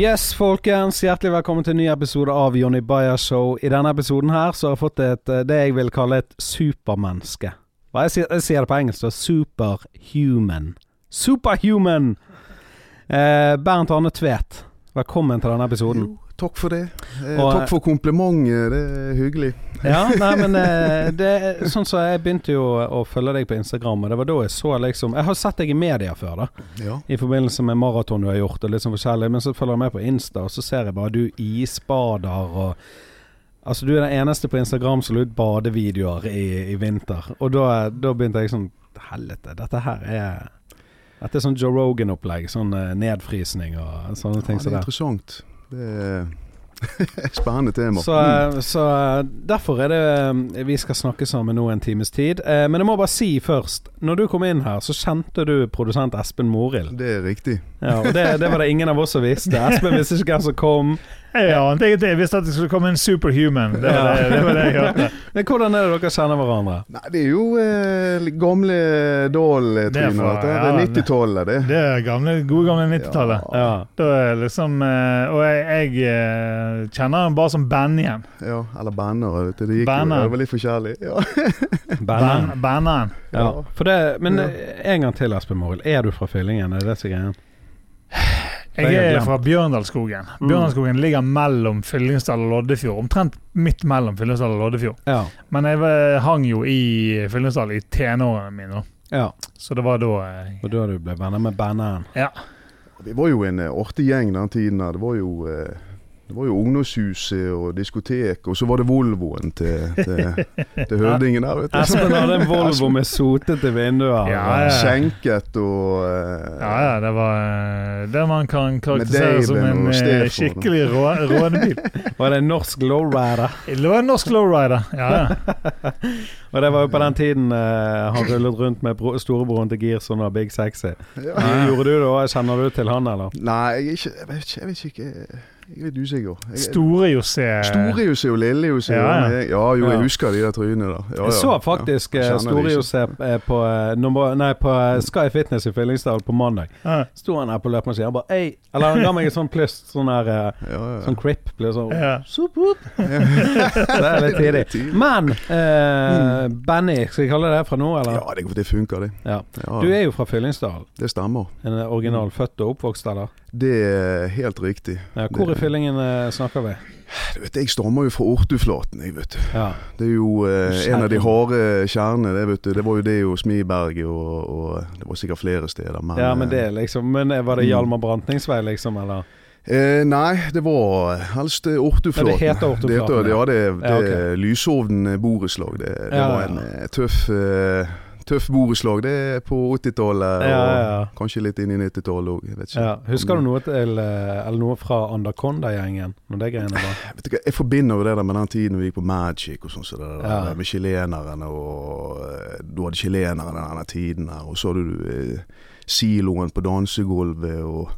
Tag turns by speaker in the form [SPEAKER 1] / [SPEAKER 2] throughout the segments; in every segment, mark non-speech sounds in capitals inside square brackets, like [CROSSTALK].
[SPEAKER 1] Yes, folkens. Hjertelig velkommen til en ny episode av Jonny Bayer Show. I denne episoden her så har jeg fått et, eh, det jeg vil kalle et supermenneske. Hva jeg sier, jeg sier det på engelsk, da. Superhuman. Superhuman! Eh, Bernt Arne Tvedt, velkommen til denne episoden.
[SPEAKER 2] Takk for det. Eh,
[SPEAKER 1] Og,
[SPEAKER 2] takk for komplimentet, det er hyggelig.
[SPEAKER 1] Ja, nei, men eh, [LAUGHS] det er sånn så Jeg begynte jo å følge deg på Instagram, og det var da jeg så liksom Jeg har sett deg i media før, da.
[SPEAKER 2] Ja.
[SPEAKER 1] I forbindelse med maraton du har gjort, og litt sånn forskjellig. Men så følger jeg med på Insta, og så ser jeg bare du isbader og Altså, du er den eneste på Instagram som la ut badevideoer i, i vinter. Og da, da begynte jeg sånn Helvete, dette her er Dette er sånn Joe Rogan-opplegg. Sånn eh, nedfrysning og sånne ting
[SPEAKER 2] ja,
[SPEAKER 1] som
[SPEAKER 2] det er interessant. Det er et [LAUGHS] spennende tema.
[SPEAKER 1] Så, eh, så eh, derfor er det eh, vi skal snakke sammen nå en times tid. Eh, Men jeg må bare si først Når du kom inn her, så kjente du produsent Espen Morild.
[SPEAKER 2] Det er riktig.
[SPEAKER 1] Ja, og det, det var det ingen av oss som visste. Espen visste ikke hvem som kom.
[SPEAKER 3] Jeg jeg visste at det skulle komme en superhuman. Det var det, det, var det jeg hørte. [LAUGHS]
[SPEAKER 1] Men hvordan er det dere kjenner hverandre?
[SPEAKER 2] Nei, det er jo eh, gamle Dahl-tryner.
[SPEAKER 3] Det er fra-
[SPEAKER 2] dette.
[SPEAKER 3] ja,
[SPEAKER 2] det er 90-tallet, det.
[SPEAKER 3] Det er gamle, gode gamle 90-tallet.
[SPEAKER 2] Ja.
[SPEAKER 1] Ja.
[SPEAKER 3] Er liksom Og jeg, jeg kjenner han bare som band igjen.
[SPEAKER 2] Ja, eller banner. Det, gikk jo,
[SPEAKER 3] Banner.
[SPEAKER 2] det var litt forskjellig. Ja. [LAUGHS]
[SPEAKER 3] Banneren. banderen.
[SPEAKER 1] Ja. For det, men
[SPEAKER 2] Ja.
[SPEAKER 1] eh, en gang til, Espen Morild. Er du fra Fyllingen? Er det som er greia?
[SPEAKER 3] Jeg er fra Bjørndalsskogen.
[SPEAKER 1] Mm.
[SPEAKER 3] Bjørndalsskogen ligger mellom Fyllingsdal og Loddefjord. Omtrent midt mellom Fyllingsdal og Loddefjord.
[SPEAKER 1] Ja.
[SPEAKER 3] Men jeg hang jo i Fyllingsdal i tenårene mine,
[SPEAKER 1] ja.
[SPEAKER 3] så det var da jeg...
[SPEAKER 1] Og da du ble venner med banderen?
[SPEAKER 2] Vi var jo en eh, artig gjeng den tiden. Det var jo eh, det var jo ungdomshuset og diskotek, og så var det Volvoen til, til, til høvdingen der, vet du.
[SPEAKER 1] Espen hadde en [LAUGHS] Volvo med sotete vinduer.
[SPEAKER 3] Ja, ja.
[SPEAKER 2] Skjenket og uh,
[SPEAKER 3] Ja, ja, det var eh, det man kan karakterisere som en eh, skikkelig rå, rånebil. [LAUGHS]
[SPEAKER 1] Var det en norsk lowrider? [LAUGHS]
[SPEAKER 3] Det var en norsk lowrider. Ja, ja.
[SPEAKER 1] Og det var jo på den tiden uh, han rullet rundt med bro storebroren til Girson og Big Sexy.
[SPEAKER 2] ja.
[SPEAKER 1] Gjorde du det òg? Kjenner du til han, eller?
[SPEAKER 2] Nei, jeg, ikke, jeg, vet ikke, jeg vet ikke. Jeg er litt usikker. Jeg,
[SPEAKER 3] Store José.
[SPEAKER 2] Store José og Lille José.
[SPEAKER 3] Ja,
[SPEAKER 2] Ja,
[SPEAKER 3] ja.
[SPEAKER 2] jo,
[SPEAKER 1] Ja.
[SPEAKER 2] jeg husker de der trynene der. Ja,
[SPEAKER 1] Jeg så faktisk
[SPEAKER 2] Ja,
[SPEAKER 1] eh,
[SPEAKER 2] jeg kjenner
[SPEAKER 1] Store
[SPEAKER 2] de ikke.
[SPEAKER 1] Josef eh, på, eh, nei, på eh, Sky Fitness i Fyllingsdal på mandag.
[SPEAKER 3] Ja.
[SPEAKER 1] Sto han her på løpemaskinen og bare Ei! Eller han ga meg en sånn pluss. Sånn her
[SPEAKER 2] Ja, ja.
[SPEAKER 1] Sånn crip. Blir sånn
[SPEAKER 3] Ja.
[SPEAKER 1] Sup, sup. [LAUGHS] Det er litt tidlig. Men eh, Benny, skal jeg kalle det det fra nå, eller?
[SPEAKER 2] Ja, det, det funker, det.
[SPEAKER 1] Du er jo fra Fyllingsdal.
[SPEAKER 2] det stemmer.
[SPEAKER 1] En original født og oppvokst, eller?
[SPEAKER 2] Det er helt riktig.
[SPEAKER 1] Ja, hvor i Fyllingen eh, snakker vi?
[SPEAKER 2] Du vet, Jeg stammer jo fra Ortuflaten, jeg, vet du.
[SPEAKER 1] Ja.
[SPEAKER 2] Det er jo eh, en av de harde kjernene, det vet du. Det var jo det hos Smiberget og, og Det var sikkert flere steder, men
[SPEAKER 1] ja, men
[SPEAKER 2] eh,
[SPEAKER 1] det liksom Men eh, var det
[SPEAKER 2] Hjalmar
[SPEAKER 1] Hjalmar Brantningsvei, liksom, eller?
[SPEAKER 2] Eh, nei, det var helst Ortuflaten.
[SPEAKER 1] Men det heter Ortuflaten,
[SPEAKER 2] Det heter, ja, det, det
[SPEAKER 1] Ja,
[SPEAKER 2] er Lysovn borettslag. Det, det
[SPEAKER 1] Ja,
[SPEAKER 2] var en tøff, eh, tøff borettslag det er på 80-tallet.
[SPEAKER 1] Ja, ja,
[SPEAKER 2] og. Kanskje litt inn i 90-tallet òg.
[SPEAKER 1] ja. Husker du noe til eh, Eller noe fra Anaconda-gjengen? Når det greiene var? [SIGHS]
[SPEAKER 2] Vet du hva, Jeg forbinder jo det der med den tiden vi gikk på Magic og sånn. Så det der,
[SPEAKER 1] Ja.
[SPEAKER 2] Med chilenerne og eh, Du hadde chilenerne denne tiden her. Og så hadde du eh, siloen på dansegulvet og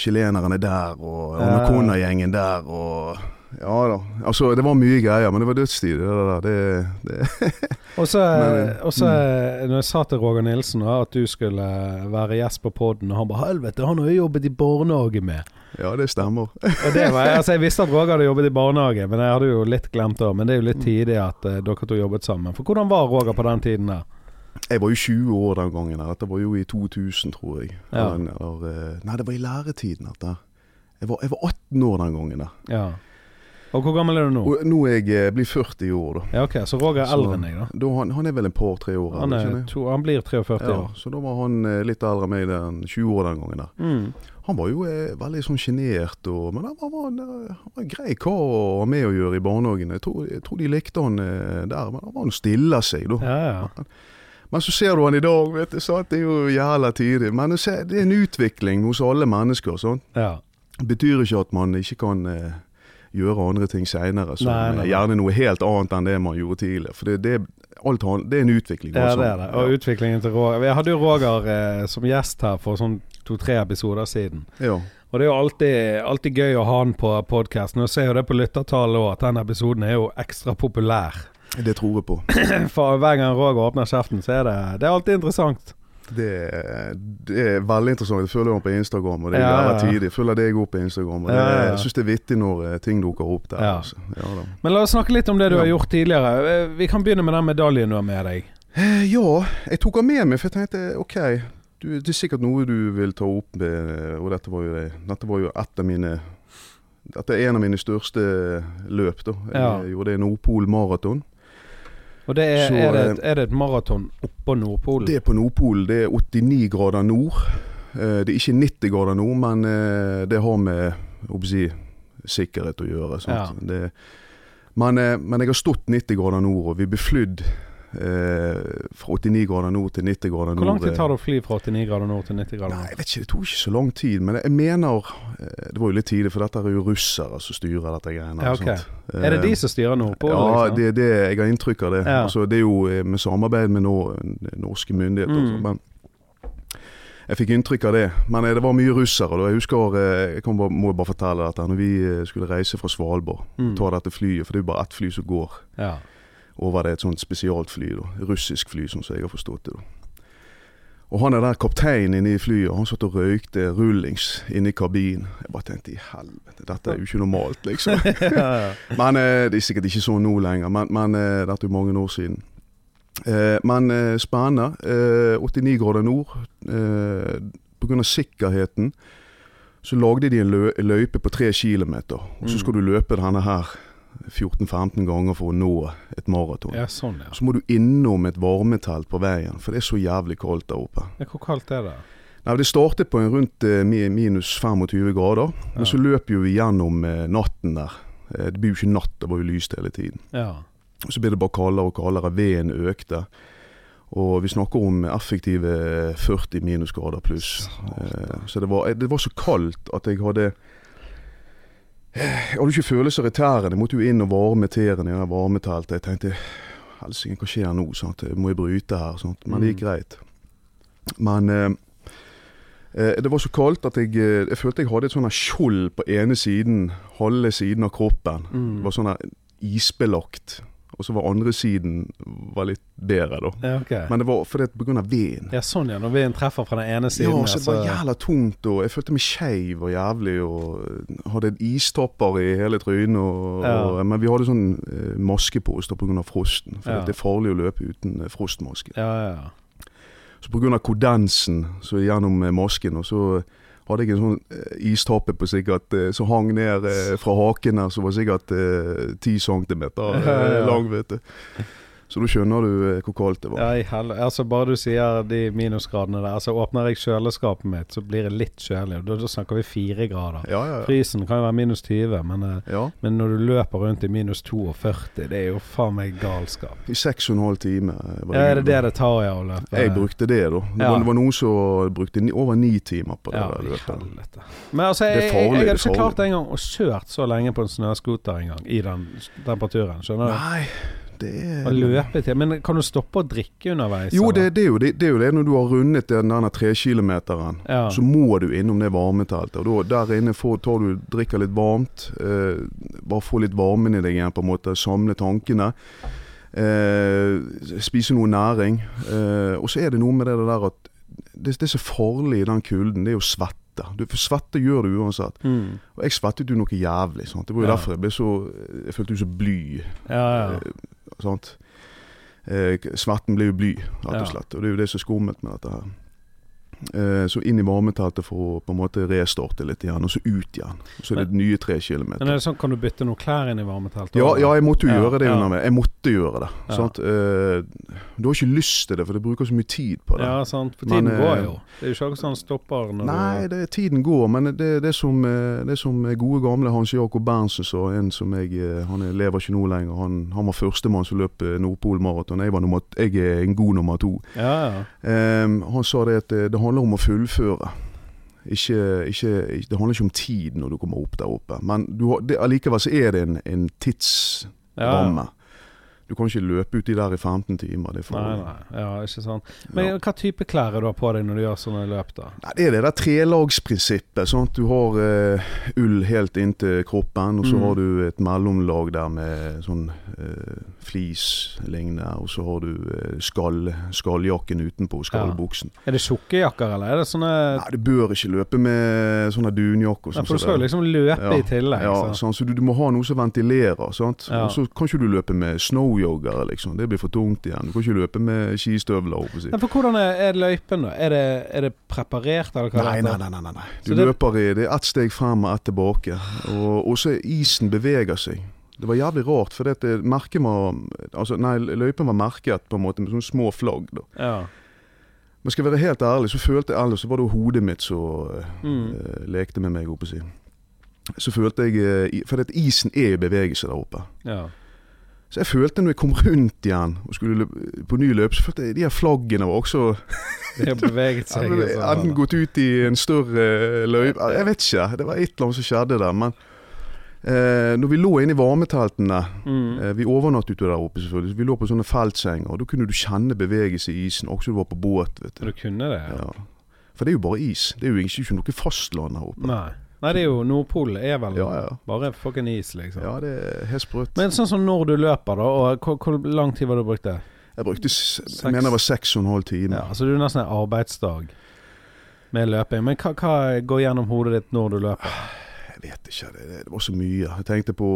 [SPEAKER 2] chilenerne der og. Anaconda-gjengen der og Ja da. Altså, det var mye greier, men det var dødstid, det der. Det, det. [LAUGHS]
[SPEAKER 1] Og så,
[SPEAKER 2] Men, eh,
[SPEAKER 1] og så eh, når jeg sa til Roger Nilsen da, at du skulle være gjest på poden, og han bare 'Helvete, han har jo jobbet i barnehage med'.
[SPEAKER 2] Ja, det stemmer. [LAUGHS]
[SPEAKER 1] Det var, altså Jeg visste at Roger hadde jobbet i barnehage, men jeg hadde jo litt glemt det. Men det er jo
[SPEAKER 2] Mm.
[SPEAKER 1] litt tidlig at uh, dere to jobbet sammen. For hvordan var Roger på den tiden der?
[SPEAKER 2] Jeg var jo 20 år den gangen. Dette var jo i 2000, tror jeg.
[SPEAKER 1] Ja.
[SPEAKER 2] Eller, eh, nei, det var i læretiden. Dette. Jeg var, jeg var 18 år den gangen. der.
[SPEAKER 1] Ja. Og hvor gammel er du nå?
[SPEAKER 2] Og nå er jeg eh, blir 40 i år, da.
[SPEAKER 1] Ja, ok, Så Roger er
[SPEAKER 2] Så-
[SPEAKER 1] eldre enn deg, da?
[SPEAKER 2] da han, han er vel en par-tre år
[SPEAKER 1] Han, er to, han blir 43
[SPEAKER 2] Ja,
[SPEAKER 1] år.
[SPEAKER 2] så da var han eh, litt eldre enn meg den 20 år den gangen. der.
[SPEAKER 1] Mm.
[SPEAKER 2] Han var jo eh, veldig sånn sjenert, men han var, var, eh, han var en grei kar å ha med å gjøre i barnehagen. Jeg tror, jeg tror de likte han eh, der, men han var nå stille seg, da.
[SPEAKER 1] Ja, ja.
[SPEAKER 2] Men så ser du han i dag, vet du, sant? det er jo jævla tidlig. Men det er en utvikling hos alle mennesker. sant?
[SPEAKER 1] ja.
[SPEAKER 2] Det betyr ikke at man ikke kan eh, gjøre andre ting seinere.
[SPEAKER 1] Nei, nei, nei.
[SPEAKER 2] Gjerne noe helt annet enn det man gjorde tidligere. For det, det, alt, det er en utvikling.
[SPEAKER 1] Ja, det er det. Og utviklingen til Roger Vi hadde jo Roger eh, som gjest her for sånn to-tre episoder siden.
[SPEAKER 2] Ja.
[SPEAKER 1] Og det er jo alltid, alltid gøy å ha han på podkasten. Og jeg ser jo det på lyttertallet òg, at den episoden er jo ekstra populær.
[SPEAKER 2] Det tror jeg på. [CLEARS THROAT]
[SPEAKER 1] For hver gang Roger åpner kjeften, så er det Det er alltid interessant.
[SPEAKER 2] Det, det er veldig interessant. Jeg følger ham på Instagram, og det er
[SPEAKER 1] Ja,
[SPEAKER 2] jævla tidlig. Jeg følger deg òg på Instagram, og det,
[SPEAKER 1] Ja,
[SPEAKER 2] jeg syns det er vittig når eh, ting dukker opp der.
[SPEAKER 1] Ja.
[SPEAKER 2] Altså. Ja.
[SPEAKER 1] Men la oss snakke litt om det du har gjort tidligere. Eh, Vi kan begynne med den medaljen du har med deg.
[SPEAKER 2] Eh, ja, jeg tok den med meg, for jeg tenkte OK, du, det er sikkert noe du vil ta opp med Og dette var jo, det, dette var jo et av mine Dette er en av mine største løp, da. Jeg gjorde det i Nordpol maraton.
[SPEAKER 1] Og det er,
[SPEAKER 2] Så,
[SPEAKER 1] er, det,
[SPEAKER 2] eh,
[SPEAKER 1] et- er det et maraton oppå Nordpolen?
[SPEAKER 2] Det er på Nordpolen. Det er 89 grader nord. Eh, Det er ikke 90 grader nord, men eh, det har med si, sikkerhet å gjøre. Sant? Det, men, eh, men jeg har stått 90 grader nord, og vi ble flydd eh, fra 89 grader nord til 90 grader nord.
[SPEAKER 1] Hvor lang tid
[SPEAKER 2] eh,
[SPEAKER 1] tar det å fly fra 89 grader nord til 90 grader
[SPEAKER 2] Nei,
[SPEAKER 1] nord?
[SPEAKER 2] jeg vet ikke, Det tok ikke så lang tid, men jeg mener eh, Det var jo litt tidlig, for dette er jo russere som styrer dette greiene.
[SPEAKER 1] Ja,
[SPEAKER 2] okay.
[SPEAKER 1] Er det de
[SPEAKER 2] Eh,
[SPEAKER 1] som styrer nordpå?
[SPEAKER 2] ja,
[SPEAKER 1] liksom?
[SPEAKER 2] det, det, jeg har inntrykk av det.
[SPEAKER 1] Ja.
[SPEAKER 2] Altså, det er jo eh, med samarbeid med norske myndigheter.
[SPEAKER 1] Mm.
[SPEAKER 2] Også, men jeg fikk inntrykk av det. Men eh, det var mye russere. Da. Jeg husker, eh, jeg kan bare, må bare fortelle dette. Når vi eh, skulle reise fra Svalbard,
[SPEAKER 1] Mm.
[SPEAKER 2] ta dette flyet, for det er jo bare ett fly som går
[SPEAKER 1] Ja.
[SPEAKER 2] Over det, et sånt spesialt fly. Da. Russisk fly, sånn som jeg har forstått det. da. Og han er der kapteinen inne i flyet, han satt og røykte rullings inne i kabinen. Jeg bare tenkte i helvete, dette er jo ikke normalt, liksom. [LAUGHS] Men eh, det er sikkert ikke sånn nå lenger, men, men eh, dette er jo mange år siden. Eh, men spennende. Eh, 89 grader nord. Pga. sikkerheten så lagde de en løype på tre kilometer. Og så
[SPEAKER 1] Mm.
[SPEAKER 2] skal du løpe denne her 14-15 ganger for å nå et maraton.
[SPEAKER 1] ja, sånn, ja.
[SPEAKER 2] Så må du innom et varmetelt på veien, for det er så jævlig kaldt der oppe.
[SPEAKER 1] ja. Hvor kaldt er det?
[SPEAKER 2] Nei, Det startet på en rundt eh, minus 25 grader,
[SPEAKER 1] Ja.
[SPEAKER 2] men så løp vi gjennom eh, natten der. Eh, det blir jo ikke natt, det var jo lyst hele tiden.
[SPEAKER 1] Ja.
[SPEAKER 2] Så ble det bare kaldere og kaldere, veden økte. Og vi snakker om effektive 40 minusgrader pluss. Eh, Så det var, det var så kaldt at jeg hadde Jeg hadde ikke følelser i tærne. Jeg måtte jo inn og varme tærne varmeteltet. Jeg tenkte helsike, hva skjer nå? Sant? Må jeg bryte her? Sant? Men det gikk
[SPEAKER 1] Mm.
[SPEAKER 2] greit. Men eh, eh, det var så kaldt at jeg, eh, jeg følte jeg hadde et sånt skjold på ene siden, halve siden av kroppen.
[SPEAKER 1] Mm.
[SPEAKER 2] Det var sånn isbelagt. Og så var andre siden var litt bedre, da.
[SPEAKER 1] ja, okay.
[SPEAKER 2] Men det var fordi av veden.
[SPEAKER 1] ja, sånn ja. Når vinden treffer fra den ene siden.
[SPEAKER 2] Ja, så det var jævla tungt, og jeg følte meg skeiv og jævlig. Og hadde en istopper i hele trynet. Og,
[SPEAKER 1] Ja.
[SPEAKER 2] og, men vi hadde sånn eh, maske på oss pga. frosten. For
[SPEAKER 1] Ja.
[SPEAKER 2] det er farlig å løpe uten eh, frostmaske.
[SPEAKER 1] ja, ja.
[SPEAKER 2] Så pga. kondensen så gjennom eh, masken, og så hadde jeg en sånn eh, istappe på sikkert eh, som hang ned eh, fra haken her, som var sikkert eh, centimeter [LAUGHS] lang, vet du. Så da skjønner du eh, hvor kaldt det var.
[SPEAKER 1] Ja, i hel... Altså, bare du sier de minusgradene der. Altså, åpner jeg kjøleskapet mitt, så blir det litt kjølig. Da, da snakker vi fire grader.
[SPEAKER 2] Ja, ja, ja.
[SPEAKER 1] Prisen kan jo være minus 20, men, eh, men når du løper rundt i minus 42, det er jo faen meg galskap.
[SPEAKER 2] I seks og en halv time. eh, var
[SPEAKER 1] Ja, er det det det tar ja å løpe?
[SPEAKER 2] Jeg brukte det, da. Det, var, det var noen som brukte ni, over ni timer på det
[SPEAKER 1] Ja,
[SPEAKER 2] der løpet.
[SPEAKER 1] Men altså,
[SPEAKER 2] Det
[SPEAKER 1] jeg, jeg,
[SPEAKER 2] det er
[SPEAKER 1] hadde ikke klart engang å kjørt så lenge på en snøscooter engang, i den temperaturen. Skjønner du?
[SPEAKER 2] Nei, det er
[SPEAKER 1] Å løpe til Men kan du stoppe å drikke underveis?
[SPEAKER 2] Jo, det, det, er jo det, det er jo det når du har rundet den der trekilometeren.
[SPEAKER 1] ja.
[SPEAKER 2] Så må du innom det varmeteltet. Og da, der inne får, tar du, drikker litt varmt. Eh, bare få litt varmen i deg igjen, på en måte. Samle tankene. Eh, spise noe næring. Eh, og så er det noe med det der at det, det er så farlig i den kulden, det er jo svette. Du, for svette gjør du uansett.
[SPEAKER 1] Mm.
[SPEAKER 2] Og jeg svettet jo noe jævlig. Sant? Det var jo
[SPEAKER 1] Ja.
[SPEAKER 2] derfor jeg ble så Jeg følte jo så bly.
[SPEAKER 1] ja, ja.
[SPEAKER 2] Sant? Eh, svetten blir jo bly, rett og slett. Og det er jo det som er skummelt med dette her. Eh, så inn i varmeteltet for å på en måte restarte litt igjen, og så ut igjen. Så er det nye tre
[SPEAKER 1] Men
[SPEAKER 2] kilometer.
[SPEAKER 1] er det sånn, kan du bytte noen klær inn i varmeteltet?
[SPEAKER 2] Ja, ja, jeg måtte jo
[SPEAKER 1] Ja,
[SPEAKER 2] gjøre det
[SPEAKER 1] ja.
[SPEAKER 2] Jeg måtte gjøre det. Eh, du har ikke lyst til det, for det bruker så mye tid på det.
[SPEAKER 1] Ja, sant. For tiden
[SPEAKER 2] men,
[SPEAKER 1] går jo. Det er jo ikke akkurat sånn stopper når
[SPEAKER 2] Nei,
[SPEAKER 1] du
[SPEAKER 2] det, tiden går, men det, det, som, eh, det som gode gamle Hans Jakob Berntsen sa, en som jeg eh, Han er- lever ikke nå lenger. Han, han var førstemann som løp eh, Nordpolmaraton. Jeg, var nummer- jeg er en god nummer to.
[SPEAKER 1] Ja, ja.
[SPEAKER 2] Eh, han sa det at det, det handler om å fullføre. Ikke, ikke, det handler ikke om tid når du kommer opp der oppe. Men du allikevel så er det en, en tidsramme.
[SPEAKER 1] ja.
[SPEAKER 2] Du kan ikke løpe uti der i 15 timer. Det
[SPEAKER 1] Nei, nei. Ja, ikke sant. Men
[SPEAKER 2] Ja.
[SPEAKER 1] hva type klær er du har på deg når du gjør sånne løp, da?
[SPEAKER 2] Nei, det er det der trelagsprinsippet. Sånn at du har uh, ull helt inntil kroppen, og så
[SPEAKER 1] Mm.
[SPEAKER 2] har du et mellomlag der med sånn uh, flis lignende, og så har du uh, skall, skalljakken utenpå, skallbuksen.
[SPEAKER 1] Er det tjukkejakker, eller er det sånne
[SPEAKER 2] Nei, du bør ikke løpe med sånne dunjakker.
[SPEAKER 1] ja,
[SPEAKER 2] sånn
[SPEAKER 1] For du skal jo liksom løpe
[SPEAKER 2] Ja.
[SPEAKER 1] i tillegg.
[SPEAKER 2] Ja,
[SPEAKER 1] så.
[SPEAKER 2] sånn, så du, du må ha noe som ventilerer. Sant?
[SPEAKER 1] Ja.
[SPEAKER 2] Og så kan ikke du løpe med snowyoggere, liksom. Det blir for tungt igjen. Du kan ikke løpe med skistøvler. på.
[SPEAKER 1] Nei, for hvordan er, løypen, da? Er det, er det preparert, eller hva
[SPEAKER 2] Nei, nei, nei. nei, nei, nei. Du
[SPEAKER 1] det-
[SPEAKER 2] løper i Det er ett steg frem og ett tilbake. Og, så isen beveger seg. Det var jævlig rart, for det merket var Altså, nei, løypen var merket på en måte med sånne små flagg. da.
[SPEAKER 1] Ja.
[SPEAKER 2] Men skal jeg være helt ærlig, så følte jeg ellers så var det hodet mitt som
[SPEAKER 1] Mm.
[SPEAKER 2] uh, lekte med meg, oppe si. Så følte jeg eh, For isen er i bevegelse der oppe.
[SPEAKER 1] ja.
[SPEAKER 2] Så jeg følte når jeg kom rundt igjen og skulle løpe, på ny løp, så følte jeg de her flaggene var også
[SPEAKER 1] Det har beveget seg. [LAUGHS] Og
[SPEAKER 2] enten gått ut i en større løype Jeg vet ikke. Det var et eller annet som skjedde der. Men eh, når vi lå inne i varmeteltene
[SPEAKER 1] Mm.
[SPEAKER 2] eh, Vi overnattet jo der oppe, selvfølgelig. Så vi lå på sånne feltsenger. Og Da kunne du kjenne bevegelse i isen, også du var på båt. vet
[SPEAKER 1] Du
[SPEAKER 2] du.
[SPEAKER 1] kunne det? Ja.
[SPEAKER 2] Ja. For det er jo bare is. Det er jo ikke, ikke noe fastland her oppe.
[SPEAKER 1] Nei. Nei, det er jo Nordpolen er vel
[SPEAKER 2] Ja, ja.
[SPEAKER 1] bare fucking is, liksom.
[SPEAKER 2] Ja, det er helt sprøtt.
[SPEAKER 1] Men sånn som når du løper, da, og hvor, hvor lang tid var det du brukte?
[SPEAKER 2] Jeg brukte
[SPEAKER 1] Seks.
[SPEAKER 2] Jeg mener det var seks og en halv time.
[SPEAKER 1] Ja, altså du er nesten en arbeidsdag med løping. Men hva, hva går gjennom hodet ditt når du løper?
[SPEAKER 2] Jeg vet ikke. Det, det, var så mye. Jeg tenkte på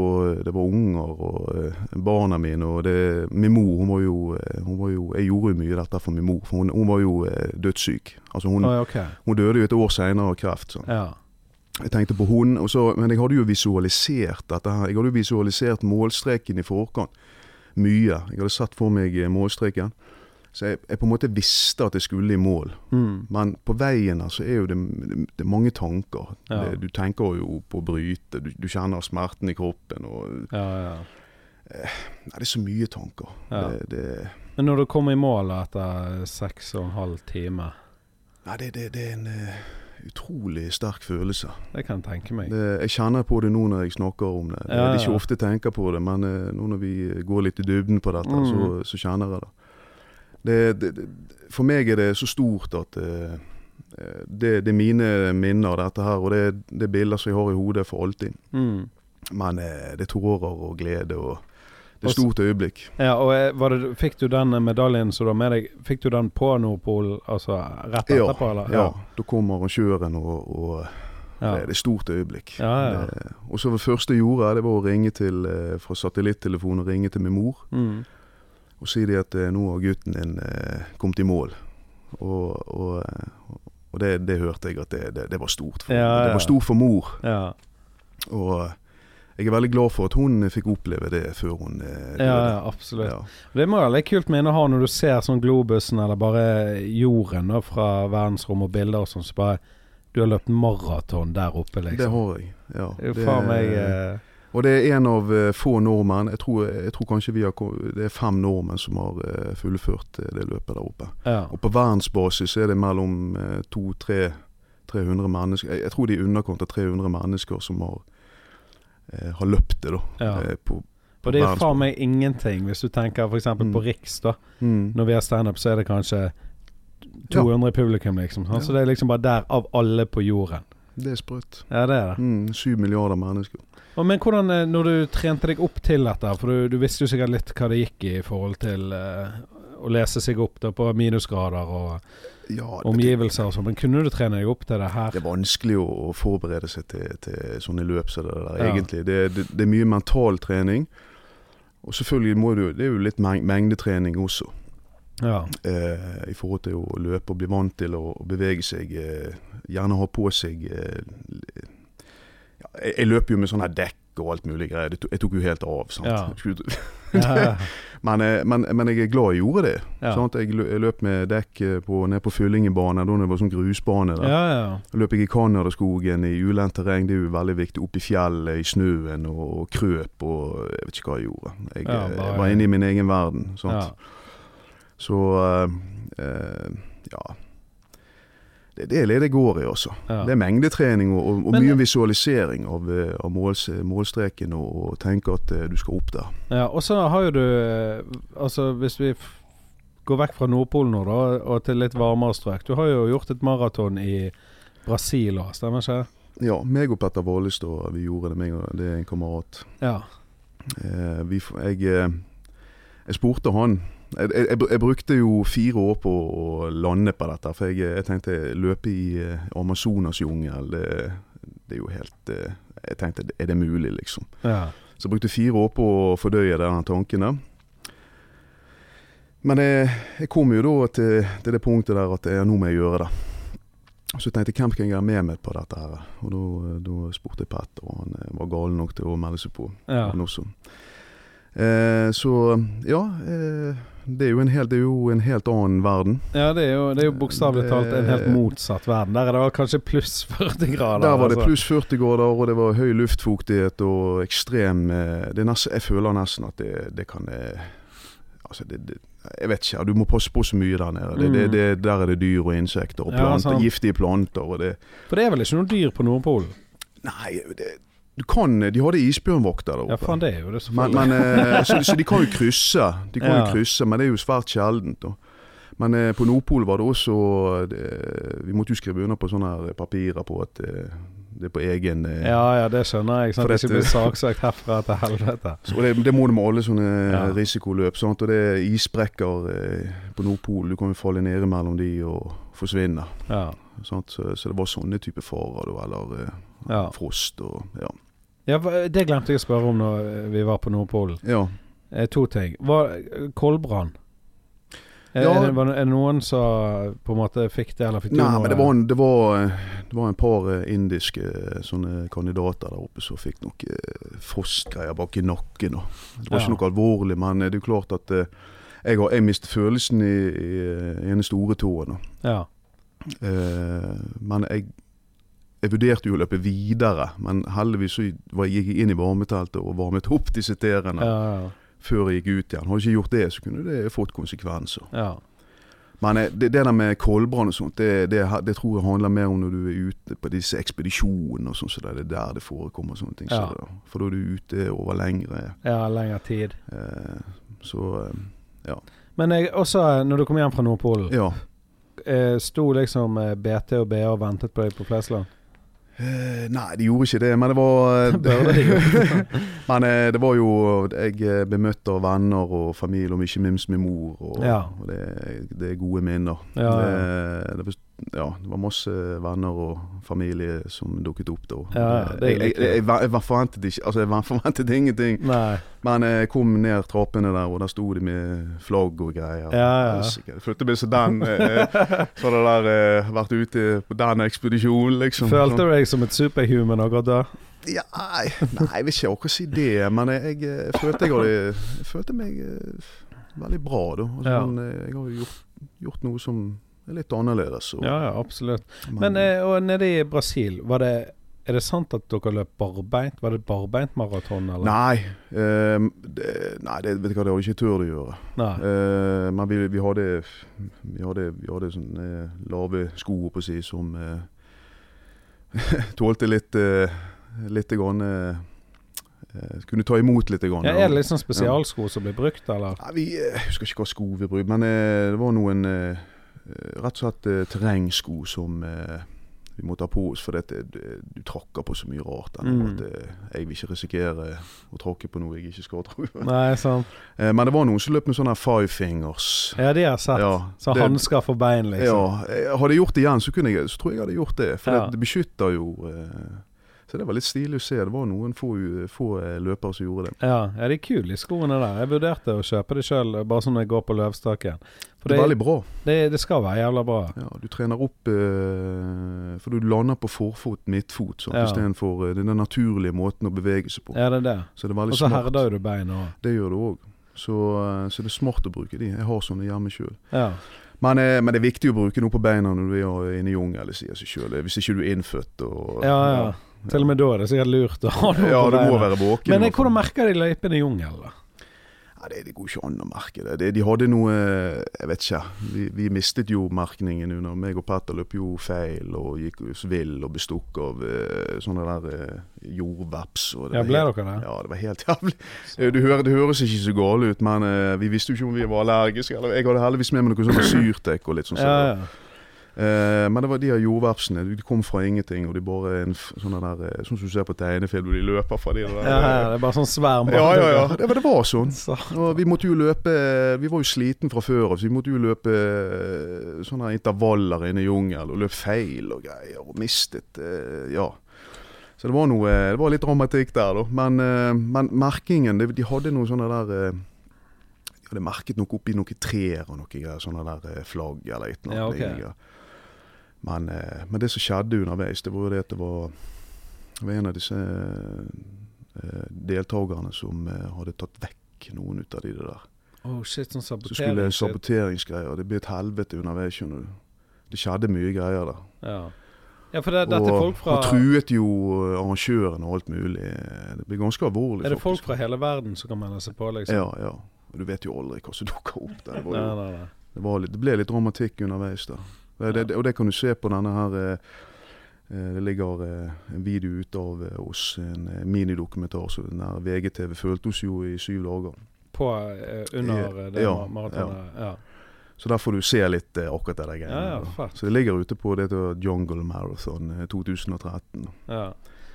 [SPEAKER 2] Det var unger og eh, barna mine. Og det, min mor hun var, jo, eh, hun var jo Jeg gjorde jo mye dette for min mor. For hun, hun var jo eh, dødssyk. Altså hun,
[SPEAKER 1] Oi, okay.
[SPEAKER 2] hun døde jo et år seinere av kreft. Sånn.
[SPEAKER 1] Ja.
[SPEAKER 2] Jeg tenkte på hun, så, men jeg hadde jo visualisert dette her. Jeg hadde jo visualisert målstreken i forkant. Mye. Jeg hadde sett for meg eh, målstreken. Så jeg, jeg på en måte visste at jeg skulle i mål.
[SPEAKER 1] Mm.
[SPEAKER 2] Men på veien her så er jo det, det er mange tanker.
[SPEAKER 1] Ja.
[SPEAKER 2] Det, du tenker jo på å bryte, du, du kjenner smerten i kroppen. Og,
[SPEAKER 1] ja, ja.
[SPEAKER 2] nei, det er så mye tanker. Det,
[SPEAKER 1] Men når du kommer i mål etter seks og en halv time,
[SPEAKER 2] nei, det, det, det er en eh, utrolig sterk følelse.
[SPEAKER 1] det kan jeg tenke meg.
[SPEAKER 2] Det, jeg kjenner på det nå når jeg snakker om det.
[SPEAKER 1] Ja, Ja, Jeg
[SPEAKER 2] ikke ofte tenker på det, men eh, nå når vi går litt i dybden på dette,
[SPEAKER 1] Mm.
[SPEAKER 2] så, så kjenner jeg det. Det, det. For meg er det så stort at eh, det, det er mine minner, dette her. Og det, det er bilder som jeg har i hodet for alltid.
[SPEAKER 1] Mm.
[SPEAKER 2] Men eh, det er tårer og glede og et
[SPEAKER 1] s-
[SPEAKER 2] stort øyeblikk.
[SPEAKER 1] Ja, og eh, var det, fikk du den medaljen som du har med deg, fikk du den på Nordpol, altså rett
[SPEAKER 2] Ja,
[SPEAKER 1] etterpå, eller?
[SPEAKER 2] Ja, da kom arrangøren, og, og
[SPEAKER 1] Ja.
[SPEAKER 2] det, det er et stort øyeblikk.
[SPEAKER 1] Ja, ja.
[SPEAKER 2] Det, og så det første jeg gjorde, det var å ringe til, eh, fra satellittelefonen ringe til min mor.
[SPEAKER 1] Mm.
[SPEAKER 2] og si de at eh, nå har gutten din eh, kommet i mål. Og, og, eh, og det, det hørte jeg at det, det, det var stort for,
[SPEAKER 1] Ja, ja.
[SPEAKER 2] det var stort for mor.
[SPEAKER 1] Ja.
[SPEAKER 2] Og eh, jeg er veldig glad for at hun fikk oppleve det før hun eh,
[SPEAKER 1] Ja,
[SPEAKER 2] døde.
[SPEAKER 1] ja, absolutt.
[SPEAKER 2] Ja.
[SPEAKER 1] Det må være litt kult minne å ha når du ser sånn Globusen eller bare jorden da, fra verdensrom og bilder og sånn, så bare du har løpt maraton der oppe,
[SPEAKER 2] Det
[SPEAKER 1] liksom.
[SPEAKER 2] har jeg. Ja.
[SPEAKER 1] Det er meg eh,
[SPEAKER 2] Og det er en av eh, få nordmenn. Jeg tror, jeg tror kanskje vi har Det er fem nordmenn som har eh, fullført det løpet der oppe.
[SPEAKER 1] Ja.
[SPEAKER 2] Og på verdensbasis er det mellom to-tre 300 mennesker jeg, jeg tror det er i underkant av 300 mennesker som har, har løpt det, da.
[SPEAKER 1] Ja.
[SPEAKER 2] Eh, på, på
[SPEAKER 1] Og det er jo faen meg ingenting. Hvis du tenker f.eks.
[SPEAKER 2] Mm.
[SPEAKER 1] på Riks, da.
[SPEAKER 2] Mm.
[SPEAKER 1] Når vi har standup, så er det kanskje 200 i publikum, liksom.
[SPEAKER 2] Ja.
[SPEAKER 1] Så det er liksom bare der, av alle på jorden.
[SPEAKER 2] Det er sprøtt.
[SPEAKER 1] Ja, det er det.
[SPEAKER 2] Mm, Syv milliarder mennesker.
[SPEAKER 1] Og, men hvordan, eh, når du trente deg opp til dette, for du, du visste jo sikkert litt hva det gikk i i forhold til uh, å lese seg opp da på minusgrader og
[SPEAKER 2] Ja, det,
[SPEAKER 1] omgivelser og sånn, men kunne du trene deg opp til det her?
[SPEAKER 2] det er vanskelig å, å forberede seg til, til sånne løp som det der,
[SPEAKER 1] Ja.
[SPEAKER 2] egentlig. Det, det, det er mye mental trening. Og selvfølgelig må du Det er jo litt mengdetrening også.
[SPEAKER 1] Ja.
[SPEAKER 2] eh, i forhold til å løpe og bli vant til å, å bevege seg. Eh, gjerne ha på seg eh, jeg løper jo med sånne dekk og alt mulig greier. Jeg tok jo helt av. sant?
[SPEAKER 1] Ja. [LAUGHS] [LAUGHS]
[SPEAKER 2] Men, eh, men, men jeg er glad jeg gjorde det.
[SPEAKER 1] ja.
[SPEAKER 2] Jeg, løp med dekk eh, på, ned på Fyllingebane, da det var sånn grusbane der.
[SPEAKER 1] ja, ja.
[SPEAKER 2] Løp jeg i Canadaskogen i ulendt terreng, det er jo veldig viktig. Opp i fjellet, i snøen og, krøp og Jeg vet ikke hva jeg gjorde. Jeg, eh,
[SPEAKER 1] bare-
[SPEAKER 2] var inne i min egen verden. Så eh, eh, ja. Det, det er det det går i, altså.
[SPEAKER 1] Ja.
[SPEAKER 2] Det er mengdetrening og, og, og
[SPEAKER 1] Men-
[SPEAKER 2] mye visualisering av, eh, av måls, målstreken og, og tenke at eh, du skal opp der.
[SPEAKER 1] Ja, og så har jo du eh, Altså, hvis vi går vekk fra Nordpolen nå, da, og til litt varmere strøk. Du har jo gjort et maraton i Brasil òg, stemmer ikke det?
[SPEAKER 2] Ja, meg og Petter Vålestad, vi gjorde det. Meg og det er en kamerat.
[SPEAKER 1] Ja.
[SPEAKER 2] Eh, vi, jeg, jeg spurte han jeg, jeg, jeg brukte jo fire år på å lande på dette. For jeg, jeg tenkte løpe i Amazonas jungel det, det er jo helt eh, Jeg tenkte, er det mulig, liksom?
[SPEAKER 1] ja.
[SPEAKER 2] Så jeg brukte fire år på å fordøye den tanken der. Men jeg, kom jo da til, til det punktet der at nå må jeg gjøre det. Så jeg tenkte hvem kan jeg ha med meg på dette her? Og da, spurte jeg Petter, og han eh, var gal nok til å melde seg på.
[SPEAKER 1] ja.
[SPEAKER 2] Han også. Eh, så ja, eh, det, er jo en helt, det jo en helt annen verden.
[SPEAKER 1] Ja, det er jo, det er jo bokstavelig talt en helt motsatt verden. Der er det kanskje pluss [LAUGHS] 40 grader.
[SPEAKER 2] Der var det
[SPEAKER 1] altså.
[SPEAKER 2] pluss 40 grader, og det var høy luftfuktighet og ekstrem eh, det nesten, Jeg føler nesten at det, det kan eh, Altså, det, det, jeg vet ikke. Du må passe på så mye der nede. Det, det,
[SPEAKER 1] Mm.
[SPEAKER 2] det, der er det dyr og insekter og planter,
[SPEAKER 1] ja,
[SPEAKER 2] giftige planter. Og det,
[SPEAKER 1] For det er vel ikke noe dyr på Nordpolen?
[SPEAKER 2] nei, det, du kan De hadde isbjørnvokter der oppe.
[SPEAKER 1] Ja, faen, det er jo det,
[SPEAKER 2] Men,
[SPEAKER 1] selvfølgelig.
[SPEAKER 2] men, eh, [LAUGHS] så, så de kan jo krysse, De kan
[SPEAKER 1] Ja.
[SPEAKER 2] jo krysse, men det er jo svært sjeldent. da. Men eh, på Nordpolen var det også det, Vi måtte jo skrive under på sånne papirer på at eh, det er på egen eh,
[SPEAKER 1] ja, ja, det skjønner jeg. Sant?
[SPEAKER 2] For
[SPEAKER 1] Det ikke blir saksøkt herfra til helvete. [LAUGHS]
[SPEAKER 2] så det, det må du med alle sånne
[SPEAKER 1] Ja.
[SPEAKER 2] risikoløp. Sant? Og det er isbrekker eh, på Nordpolen. Du kan jo falle ned mellom de og forsvinne.
[SPEAKER 1] Ja.
[SPEAKER 2] Så, så det var sånne type farer, da. Eller eh, frost og Ja.
[SPEAKER 1] Ja, det glemte jeg å spørre om når vi var på Nordpolen.
[SPEAKER 2] ja.
[SPEAKER 1] Eh, to ting. Var Koldbrann? Er,
[SPEAKER 2] Ja.
[SPEAKER 1] er, det, er det noen som på en måte fikk det, eller fikk du
[SPEAKER 2] Nei,
[SPEAKER 1] noe?
[SPEAKER 2] men det var, en, det, var, det var en par eh, indiske eh, sånne kandidater der oppe som fikk noe eh, frostgreier bak i nakken. Det var
[SPEAKER 1] Ja.
[SPEAKER 2] ikke noe alvorlig, men det er jo klart at jeg, har, jeg mistet følelsen i, i, i ene store tåen.
[SPEAKER 1] Ja.
[SPEAKER 2] Eh, men jeg, jeg vurderte jo å løpe videre, men heldigvis så gikk jeg inn i varmeteltet og varmet opp disse tærne
[SPEAKER 1] Ja, ja,
[SPEAKER 2] før jeg gikk ut igjen. Hadde jeg ikke gjort det, så kunne det fått konsekvenser.
[SPEAKER 1] ja.
[SPEAKER 2] Men eh, det, det der med koldbrann og sånt, det, det, det tror jeg handler mer om når du er ute på disse ekspedisjonene og sånn, så det er der det forekommer sånne ting.
[SPEAKER 1] Ja.
[SPEAKER 2] Så det, for da er du ute over lengre.
[SPEAKER 1] ja, lengre tid.
[SPEAKER 2] Eh, så ja.
[SPEAKER 1] Men jeg, også eh, når du kom hjem fra Nordpolen,
[SPEAKER 2] ja.
[SPEAKER 1] eh, sto liksom eh, BT og BA og ventet på deg på Flesland?
[SPEAKER 2] Eh, nei, de gjorde ikke det, men det var [LAUGHS]
[SPEAKER 1] de. [LAUGHS]
[SPEAKER 2] Men eh, det var jo Jeg eh, ble møtt av venner og familie, og ikke minst min mor. Og,
[SPEAKER 1] Ja.
[SPEAKER 2] og det, det er gode minner.
[SPEAKER 1] Ja, ja.
[SPEAKER 2] Det, det, ja, det var masse venner og familie som dukket opp da.
[SPEAKER 1] Ja,
[SPEAKER 2] jeg, jeg, jeg, jeg, forventet ikke Altså, jeg [LAUGHS] forventet ingenting.
[SPEAKER 1] Nei.
[SPEAKER 2] Men eh, jeg kom ned trappene der, og der sto de med flagg og greier.
[SPEAKER 1] Ja, ja.
[SPEAKER 2] Følte meg som den eh, [LAUGHS] Så hadde der eh, vært ute på den ekspedisjonen, liksom.
[SPEAKER 1] Følte du deg som et superhuman akkurat da?
[SPEAKER 2] Ja, nei, jeg vil ikke akkurat si det, men jeg, eh, følte jeg følte meg eh, veldig bra, da. Altså, men, eh, jeg har jo gjort, gjort noe som er litt annerledes. Og,
[SPEAKER 1] Ja, ja, absolutt. Men men og nede i Brasil, var det er det sant at dere løp barbeint? Var det barbeintmaraton? barbeint maraton, eller?
[SPEAKER 2] Nei, eh, det, nei det, vet du hva, det hadde jeg ikke turt å gjøre. Eh, men vi, vi hadde Vi hadde, vi hadde sånne lave sko på si som eh, [LAUGHS] tålte litt eh, Litt grann eh, eh, Kunne ta imot litt. Grann,
[SPEAKER 1] Ja, er det litt sånn spesialsko som blir brukt, eller?
[SPEAKER 2] Nei, vi, eh, Jeg husker ikke hva sko vi brukte, men eh, det var noen eh, eh, rett og slett eh, terrengsko som eh, vi må ta på oss, for dette, det, du tråkker på så mye rart.
[SPEAKER 1] Mm.
[SPEAKER 2] at eh, Jeg vil ikke risikere å tråkke på noe jeg ikke skal tro. [LAUGHS]
[SPEAKER 1] Nei, sant.
[SPEAKER 2] Eh, men det var noen som løp med sånne five fingers.
[SPEAKER 1] Ja, de har sett.
[SPEAKER 2] Ja,
[SPEAKER 1] Så hansker for bein, liksom.
[SPEAKER 2] Ja, hadde jeg gjort det igjen, så, jeg, så tror jeg jeg hadde gjort det. For
[SPEAKER 1] Ja.
[SPEAKER 2] det, det beskytter jo eh, Så det var litt stilig å se. Det var noen få, få eh, løpere som gjorde det.
[SPEAKER 1] Ja, ja, de er kule, i skoene der. Jeg vurderte å kjøpe det sjøl, bare sånn når jeg går på løvstaken. For
[SPEAKER 2] Det er veldig bra.
[SPEAKER 1] det, det skal være jævla bra.
[SPEAKER 2] Ja, du trener opp eh, For du lander på forfot, midtfot, sånn,
[SPEAKER 1] Ja.
[SPEAKER 2] istedenfor eh, den naturlige måten å bevege seg på.
[SPEAKER 1] Ja, det er det.
[SPEAKER 2] Så det er
[SPEAKER 1] Og så
[SPEAKER 2] smart.
[SPEAKER 1] herder du beina òg.
[SPEAKER 2] Det gjør du òg. Så, eh, så det er smart å bruke de. Jeg har sånne hjemme sjøl.
[SPEAKER 1] Ja.
[SPEAKER 2] Men, men det er viktig å bruke noe på beina når du er inne i sjøl. Hvis ikke du er innfødt og
[SPEAKER 1] Ja, ja. Til og med da er det sikkert lurt å ha noe
[SPEAKER 2] Ja,
[SPEAKER 1] på beina.
[SPEAKER 2] våken.
[SPEAKER 1] Men eh, hvordan merker de løypene i jungelen, da?
[SPEAKER 2] Nei, det, det går ikke an å merke det. det. De hadde noe Jeg vet ikke. Vi, vi mistet jo merkningen under meg og Petter løp jo feil og gikk vill og bestukk av eh, sånne der eh, jordveps.
[SPEAKER 1] Ja, ble dere det?
[SPEAKER 2] Ja, det var helt jævlig. Du hører, det høres ikke så gale ut, men vi visste jo ikke om vi var allergiske. Eller, jeg hadde heldigvis med meg noe sånn syrtek og litt sånn.
[SPEAKER 1] Ja, ja.
[SPEAKER 2] Eh, men det var de av jordvepsene. De kom fra ingenting, og de bare en sånne der eh, Sånn som du ser på tegnefilm, de løper fra de der
[SPEAKER 1] ja, ja, det er bare sånn sverm.
[SPEAKER 2] ja, ja, ja. [LAUGHS] Det, var- det var sånn. Og vi måtte jo løpe Vi var jo sliten fra før av, så vi måtte jo løpe eh, sånne intervaller inne i jungelen og løpe feil og greier, og mistet eh, Ja. Så det var noe Det var litt dramatikk der, da. Men, eh, men merkingen De hadde noe sånne der eh, De hadde merket noe oppi noen trær og noe greier, sånne der eh, flagg eller et eller annet. Ja, greier. Men, eh, men det som skjedde underveis, det var jo det at det var, var en av disse eh, deltakerne som eh, hadde tatt vekk noen ut av de der.
[SPEAKER 1] oh shit, sånn
[SPEAKER 2] Så skulle
[SPEAKER 1] det
[SPEAKER 2] saboteringsgreier. Det ble et helvete underveis, skjønner du. Det skjedde mye greier der.
[SPEAKER 1] Ja. ja, for det, dette er folk fra
[SPEAKER 2] Og truet jo eh, arrangøren og alt mulig. Det blir ganske alvorlig,
[SPEAKER 1] Er det folk
[SPEAKER 2] faktisk.
[SPEAKER 1] fra hele verden som kan melde seg på, liksom?
[SPEAKER 2] Ja, ja. Du vet jo aldri hva som dukker opp der. Det, var jo,
[SPEAKER 1] nei, nei.
[SPEAKER 2] det, var litt, det ble litt dramatikk underveis der. Det, det, og det kan du se på denne her eh, eh, Det ligger eh, en video ute av oss, en minidokumentar. Så den der VGTV fulgte oss jo i syv dager.
[SPEAKER 1] På under det
[SPEAKER 2] Ja,
[SPEAKER 1] maratonet? Ja.
[SPEAKER 2] Så der får du se litt eh, akkurat det der greiene.
[SPEAKER 1] ja, ja,
[SPEAKER 2] så det ligger ute på det Jungle Marathon eh, 2013.
[SPEAKER 1] ja.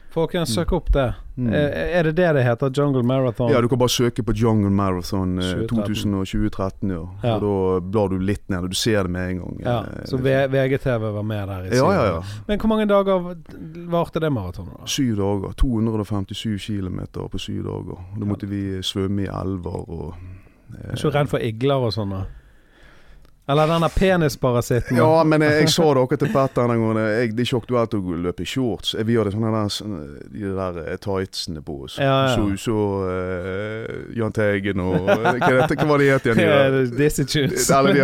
[SPEAKER 1] Folkens,
[SPEAKER 2] Mm.
[SPEAKER 1] søk opp det.
[SPEAKER 2] Mm.
[SPEAKER 1] Eh, Er det det det heter? Jungle Marathon?
[SPEAKER 2] Ja, du kan bare søke på Jungle Marathon eh,
[SPEAKER 1] 2013.
[SPEAKER 2] 2013, ja.
[SPEAKER 1] Ja.
[SPEAKER 2] Og da blar du litt ned, og du ser det med en gang.
[SPEAKER 1] Ja,
[SPEAKER 2] eh,
[SPEAKER 1] så VGTV var med der i
[SPEAKER 2] Ja, ja, ja.
[SPEAKER 1] Men hvor mange dager varte det maratonet?
[SPEAKER 2] Syv dager. 257 km på syv dager. Da måtte vi svømme i elver og eh,
[SPEAKER 1] Er ikke redd for igler og sånn? Eller denne penisparasitten?
[SPEAKER 2] Ja, men jeg, jeg sa akkurat til Petter den gangen. Jeg, det er ikke aktuelt å løpe i shorts. Vi hadde sånne der, de der eh, tightsene på oss.
[SPEAKER 1] Ja, ja.
[SPEAKER 2] Så, så uh, Jahn Teigen og Hva, er det- hva var det het igjen? de [LAUGHS] der?
[SPEAKER 1] Dizzie Tunes.
[SPEAKER 2] Ja, det-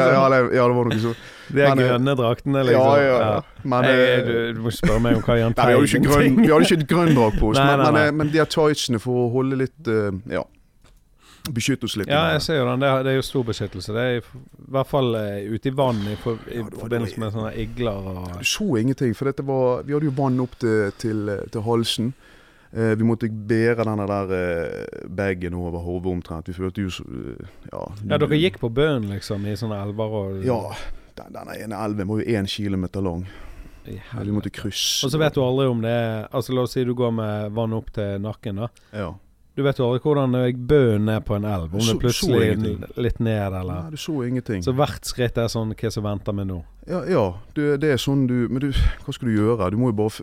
[SPEAKER 2] var noe sånt.
[SPEAKER 1] De er
[SPEAKER 2] eh,
[SPEAKER 1] grønne draktene, liksom.
[SPEAKER 2] Ja, ja, ja. Men,
[SPEAKER 1] Nei,
[SPEAKER 2] eh,
[SPEAKER 1] du, du må spørre meg om hva Jahn
[SPEAKER 2] Nei,
[SPEAKER 1] Teigen
[SPEAKER 2] grønn, vi hadde ikke et grønndrakt på oss, [LAUGHS]
[SPEAKER 1] Nei,
[SPEAKER 2] men,
[SPEAKER 1] nei,
[SPEAKER 2] men, eh, men de har tightsene for å holde litt uh, Ja. Beskytte oss litt.
[SPEAKER 1] Ja, jeg ser jo den. Det er, det er jo stor beskyttelse. Det er i, i hvert fall eh, ute i vann i, for, i
[SPEAKER 2] Ja,
[SPEAKER 1] forbindelse med sånne igler og
[SPEAKER 2] Du så ingenting, for var, vi hadde jo vann opp til, til, til halsen. Eh, vi måtte bære denne der eh, bagen over hodet omtrent. Vi følte jo eh, Ja,
[SPEAKER 1] Ja, dere gikk på bunnen, liksom, i sånne elver og
[SPEAKER 2] Ja. Den, denne ene elven var jo én kilometer lang. Vi måtte krysse.
[SPEAKER 1] Og så vet du aldri om det er Altså La oss si du går med vann opp til nakken. da
[SPEAKER 2] Ja.
[SPEAKER 1] Du vet jo aldri hvordan bøen er på en elv. Om det
[SPEAKER 2] Så- så
[SPEAKER 1] plutselig
[SPEAKER 2] er
[SPEAKER 1] litt ned,
[SPEAKER 2] Nei, du så ingenting.
[SPEAKER 1] Så hvert skritt er sånn Hva som venter meg nå?
[SPEAKER 2] Ja, ja du, det er sånn du Men du, hva skal du gjøre? Du må jo bare,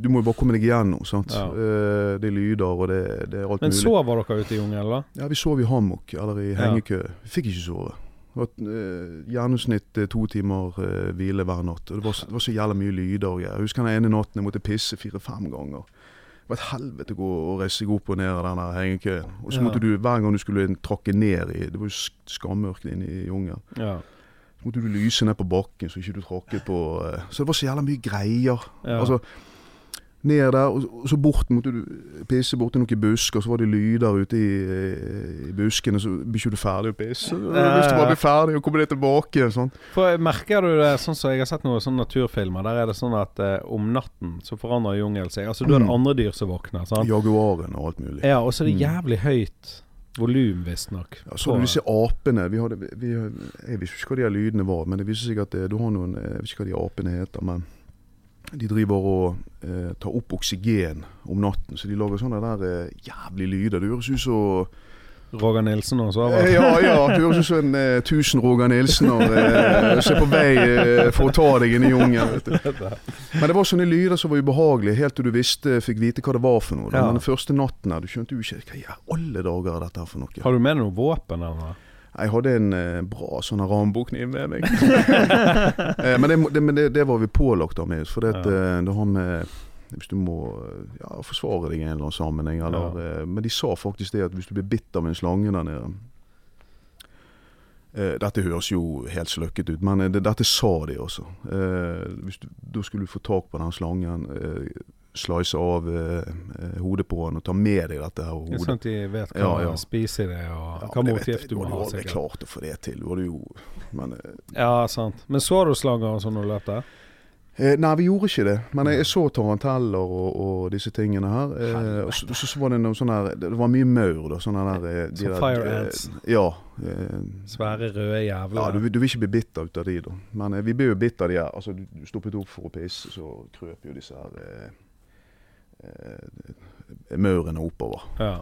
[SPEAKER 2] du må jo bare komme deg igjennom. Sant?
[SPEAKER 1] Ja.
[SPEAKER 2] Eh, det er lyder, og det, det er alt
[SPEAKER 1] Men
[SPEAKER 2] mulig.
[SPEAKER 1] sover dere ute i jungelen, da?
[SPEAKER 2] Ja, vi sov i hammock eller i
[SPEAKER 1] Ja.
[SPEAKER 2] hengekø. Vi fikk ikke sove. Det var eh, gjennomsnitt eh, to timer eh, hvile hver natt. Og det var, det var så jævla mye lyder. Jeg husker den ene natten jeg måtte pisse fire-fem ganger. Det var et helvete å gå reise seg opp og ned av den der hengekøen. Og så måtte du, hver gang du skulle trakke ned i Det var jo sk- skammørkt inne i jungelen.
[SPEAKER 1] Ja.
[SPEAKER 2] Så måtte du lyse ned på bakken så ikke du tråkket på eh, Så det var så jævla mye greier.
[SPEAKER 1] ja.
[SPEAKER 2] Altså, ned der, og så bort måtte du pisse borti noen busk, og så var det lyder ute i, eh, i buskene, så blir ikke du ferdig å pisse. Du har lyst til å bare bli ferdig og komme deg tilbake. Sånn.
[SPEAKER 1] For Merker du det sånn som jeg har sett noen sånne naturfilmer? Der er det sånn at eh, om natten så forandrer jungelen seg. Altså Du har
[SPEAKER 2] Mm.
[SPEAKER 1] andre dyr som våkner. sant?
[SPEAKER 2] Jaguaren og alt mulig.
[SPEAKER 1] Ja, og så er det
[SPEAKER 2] Mm.
[SPEAKER 1] jævlig høyt volum, visstnok.
[SPEAKER 2] Ja, så har du disse apene vi hadde, vi, Jeg visste ikke hva de lydene var, men det viser seg at eh, du har noen Jeg vet ikke hva de apene heter, men de driver og eh, tar opp oksygen om natten. Så de lager sånne der eh, jævlig lyder. Det høres ut som
[SPEAKER 1] Roger Nilsen og så
[SPEAKER 2] Eh, Ja, ja. Det høres ut som en eh, tusen Roger Nilsener eh, som er på vei eh, for å ta deg inn i jungelen. [LAUGHS] Men det var sånne lyder som var ubehagelige, helt til du visste, fikk vite hva det var for noe.
[SPEAKER 1] Ja.
[SPEAKER 2] Men den første natten her, du skjønte jo ikke hva i alle dager er dette for noe.
[SPEAKER 1] Har du med deg noe våpen eller noe?
[SPEAKER 2] Jeg hadde en eh, bra sånn Rambo-kniv med meg. [LAUGHS] eh, men det, det, men det, det var vi pålagt av med, for det,
[SPEAKER 1] Ja.
[SPEAKER 2] eh, det har med hvis du må ja, forsvare deg i en eller annen sammenheng. Eller, eh, men de sa faktisk det at hvis du blir bitt av en slange der nede eh, Dette høres jo helt sløkket ut, men eh, det, dette sa de også. Eh, du, da skulle du få tak på den slangen. Eh, slice av eh, eh, hodet på den og ta med deg dette her
[SPEAKER 1] Det er
[SPEAKER 2] hodet.
[SPEAKER 1] sånn at de vet hva
[SPEAKER 2] Ja, ja.
[SPEAKER 1] spiser i det, og
[SPEAKER 2] Ja,
[SPEAKER 1] hva motgift du må
[SPEAKER 2] hadde
[SPEAKER 1] ha.
[SPEAKER 2] Du
[SPEAKER 1] sikkert.
[SPEAKER 2] klart å få det til. Hadde jo Men eh,
[SPEAKER 1] Ja, sant. Men så du slanger og sånn når du løp der?
[SPEAKER 2] Eh, nei, vi gjorde ikke det. Men jeg, jeg så taranteller og, og disse tingene her. Eh, og så, så, så var det noe sånn her Det var mye maur, da. Sånne der, eh, de
[SPEAKER 1] Som
[SPEAKER 2] der,
[SPEAKER 1] fire ants.
[SPEAKER 2] Ja.
[SPEAKER 1] Svære røde jævler.
[SPEAKER 2] ja du, du vil ikke bli bitt ut av de, da. Men vi ble jo bitt av de her. Altså, du, du stoppet opp for å pisse, så krøp jo disse her maurene oppover.
[SPEAKER 1] Ja.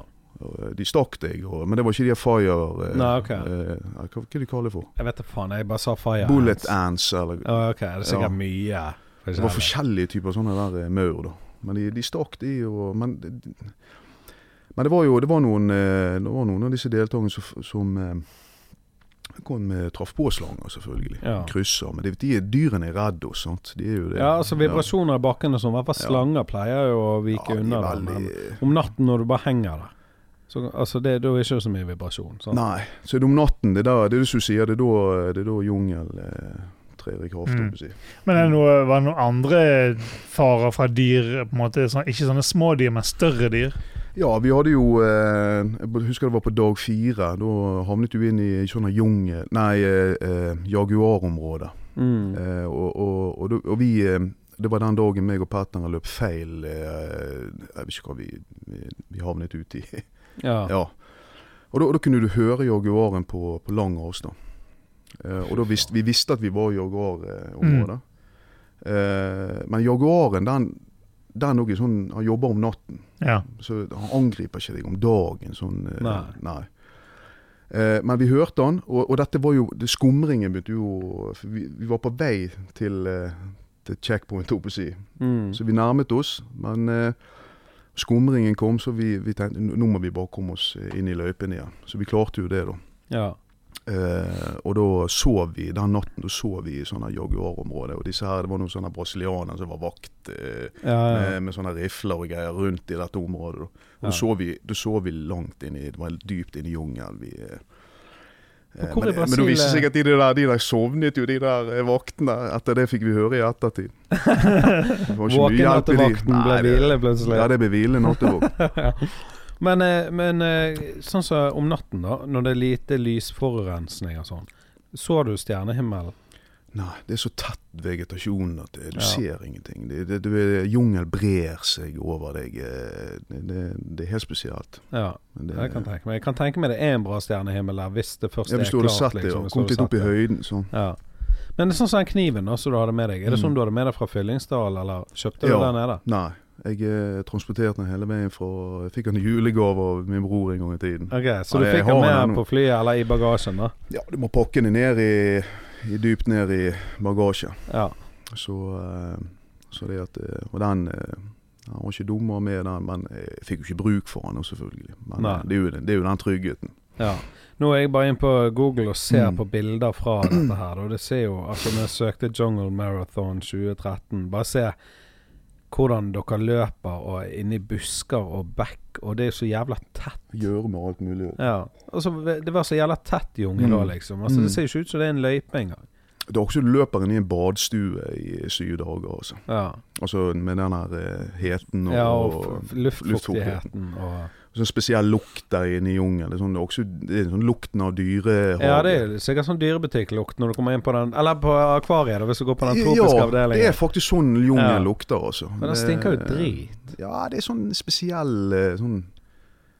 [SPEAKER 2] Eh, de stakk deg, men det var ikke de fire eh,
[SPEAKER 1] Nei, okay.
[SPEAKER 2] eh, hva, hva det de kaller det for?
[SPEAKER 1] Jeg vet da faen, jeg bare sa fire
[SPEAKER 2] Bullet
[SPEAKER 1] ants.
[SPEAKER 2] eller
[SPEAKER 1] oh, okay. det er sikkert
[SPEAKER 2] Ja.
[SPEAKER 1] mye
[SPEAKER 2] Det var forskjellige typer sånne der eh, maur, da. Men de, de stakk, de, og Men, men det var jo det var noen, eh, det var noen av disse deltakerne som, som eh, kom med traff på slanger, selvfølgelig.
[SPEAKER 1] Ja.
[SPEAKER 2] Krysser. Men de, de dyrene er redde oss, sant. De er jo det.
[SPEAKER 1] Ja, altså vibrasjoner i bakken og sånn. I hvert fall
[SPEAKER 2] Ja.
[SPEAKER 1] slanger pleier jo å vike
[SPEAKER 2] Ja,
[SPEAKER 1] unna.
[SPEAKER 2] veldig-
[SPEAKER 1] om natten når du bare henger der, så altså det, da er det ikke så mye vibrasjon. Sant?
[SPEAKER 2] Nei. Så er det om natten, det er det er det som du sier, det er da, det er da jungel eh, trer i kraft.
[SPEAKER 3] Mm.
[SPEAKER 2] si.
[SPEAKER 3] Men er det noe, var det noen andre farer fra dyr? på en måte, sånn, Ikke sånne små dyr, men større dyr?
[SPEAKER 2] Ja, vi hadde jo eh, Jeg husker det var på dag fire. Da havnet du inn i sånne jungel... Nei, eh, eh, jaguarområder.
[SPEAKER 1] Mm.
[SPEAKER 2] Eh, og, og, og, og vi Det var den dagen meg og partneren løp feil eh, Jeg vet ikke hva vi, vi, havnet ut i. [LAUGHS]
[SPEAKER 1] Ja.
[SPEAKER 2] ja. Og da, da kunne du høre jaguaren på, på lang avstand. Eh, og da visste vi visste at vi var i jaguarområdet. Eh, men jaguaren, den, den òg er sånn, han jobber om natten.
[SPEAKER 3] Ja.
[SPEAKER 2] Så han angriper ikke deg om dagen. Sånn, eh,
[SPEAKER 1] Nei.
[SPEAKER 2] nei. Eh, men vi hørte han, og, og dette var jo det Skumringen begynte jo vi, vi var på vei til, eh, til checkpoint, holdt si.
[SPEAKER 1] Mm.
[SPEAKER 2] Så vi nærmet oss. Men eh, skumringen kom, så vi, vi tenkte nå må vi bare komme oss eh, inn i løypen igjen. Så vi klarte jo det, da.
[SPEAKER 1] Ja.
[SPEAKER 2] Eh, og da sov vi den natten da sov vi i sånne jaguarområder. Og disse her, det var noen sånne brasilianere som var vakt eh,
[SPEAKER 1] Ja, ja.
[SPEAKER 2] med, med sånne rifler og greier rundt i dette området. Da, og
[SPEAKER 1] Ja.
[SPEAKER 2] så vi, da sov vi langt inn i Det var dypt inn i jungelen. Vi, eh, men, men det viste seg at de der, de der sovnet jo, de der vaktene. Etter det fikk vi høre i ettertid. [LAUGHS] Det var ikke mye
[SPEAKER 1] Våken
[SPEAKER 2] hjelp i de.
[SPEAKER 1] nattevakten ble hvile plutselig.
[SPEAKER 2] Ja, det ble hvile nattevåk. [LAUGHS]
[SPEAKER 1] Men, eh, men eh, sånn som om natten, da, når det er lite lysforurensning og sånn, så du stjernehimmelen?
[SPEAKER 2] Nei, det er så tett vegetasjon at du
[SPEAKER 1] Ja.
[SPEAKER 2] ser ingenting. Det, det, det, jungel brer seg over deg. eh, Det, det, det er helt spesielt.
[SPEAKER 1] Ja,
[SPEAKER 2] det
[SPEAKER 1] kan jeg tenke meg. Jeg kan tenke meg det er en bra stjernehimmel der, hvis det først
[SPEAKER 2] ja, hvis
[SPEAKER 1] er klart.
[SPEAKER 2] sett
[SPEAKER 1] liksom,
[SPEAKER 2] kommet litt opp i høyden sånn.
[SPEAKER 1] Ja. Men det er sånn som den kniven da, som du hadde med deg. Er det
[SPEAKER 2] Mm.
[SPEAKER 1] sånn du hadde med deg fra Fyllingsdal, eller kjøpte du
[SPEAKER 2] Ja.
[SPEAKER 1] der nede?
[SPEAKER 2] Nei, jeg eh, transporterte den hele veien fra Jeg fikk den i julegave av min bror en gang i tiden.
[SPEAKER 1] Ok, Så
[SPEAKER 2] Ja,
[SPEAKER 1] du
[SPEAKER 2] jeg
[SPEAKER 1] fikk
[SPEAKER 2] har
[SPEAKER 1] den
[SPEAKER 2] den
[SPEAKER 1] med
[SPEAKER 2] ennå.
[SPEAKER 1] på flyet, eller i bagasjen, da?
[SPEAKER 2] Ja, du må pakke den ned i, i dypt ned i bagasjen.
[SPEAKER 1] Ja.
[SPEAKER 2] Så, eh, så det at eh, Og den eh, Han var ikke dummere med den, men jeg fikk jo ikke bruk for den, selvfølgelig. Men
[SPEAKER 1] Nei.
[SPEAKER 2] eh, det er, jo, den- det er jo den tryggheten.
[SPEAKER 1] ja. Nå er jeg bare inn på Google og ser
[SPEAKER 2] Mm.
[SPEAKER 1] på bilder fra dette her, og det ser jo Altså, når jeg søkte Jungle Marathon 2013, bare se hvordan dere løper og er inne i busker og bekk, og det er så jævla tett.
[SPEAKER 2] Gjøre med alt mulig.
[SPEAKER 1] Ja. Altså, det var så jævla tett i da,
[SPEAKER 2] Mm.
[SPEAKER 1] liksom. Altså,
[SPEAKER 2] Mm.
[SPEAKER 1] Det ser ikke ut som det er en løype engang.
[SPEAKER 2] Det er også inn i en badstue i syv dager, altså.
[SPEAKER 1] Ja.
[SPEAKER 2] Altså med den her eh, heten og,
[SPEAKER 1] ja, og luftfuktigheten og
[SPEAKER 2] sånn spesiell lukt der inne i jungelen. Det sånn, det også det er sånn lukten av dyrehage.
[SPEAKER 1] Ja, det er sikkert sånn dyrebutikk-lukt når du kommer inn på den Eller på akvariet, da, hvis du går på den tropiske
[SPEAKER 2] ja,
[SPEAKER 1] avdelingen.
[SPEAKER 2] det er faktisk sånn jungelen
[SPEAKER 1] Ja.
[SPEAKER 2] lukter, altså.
[SPEAKER 1] Men den stinker jo drit.
[SPEAKER 2] Ja, det er sånn spesiell eh, Sånn,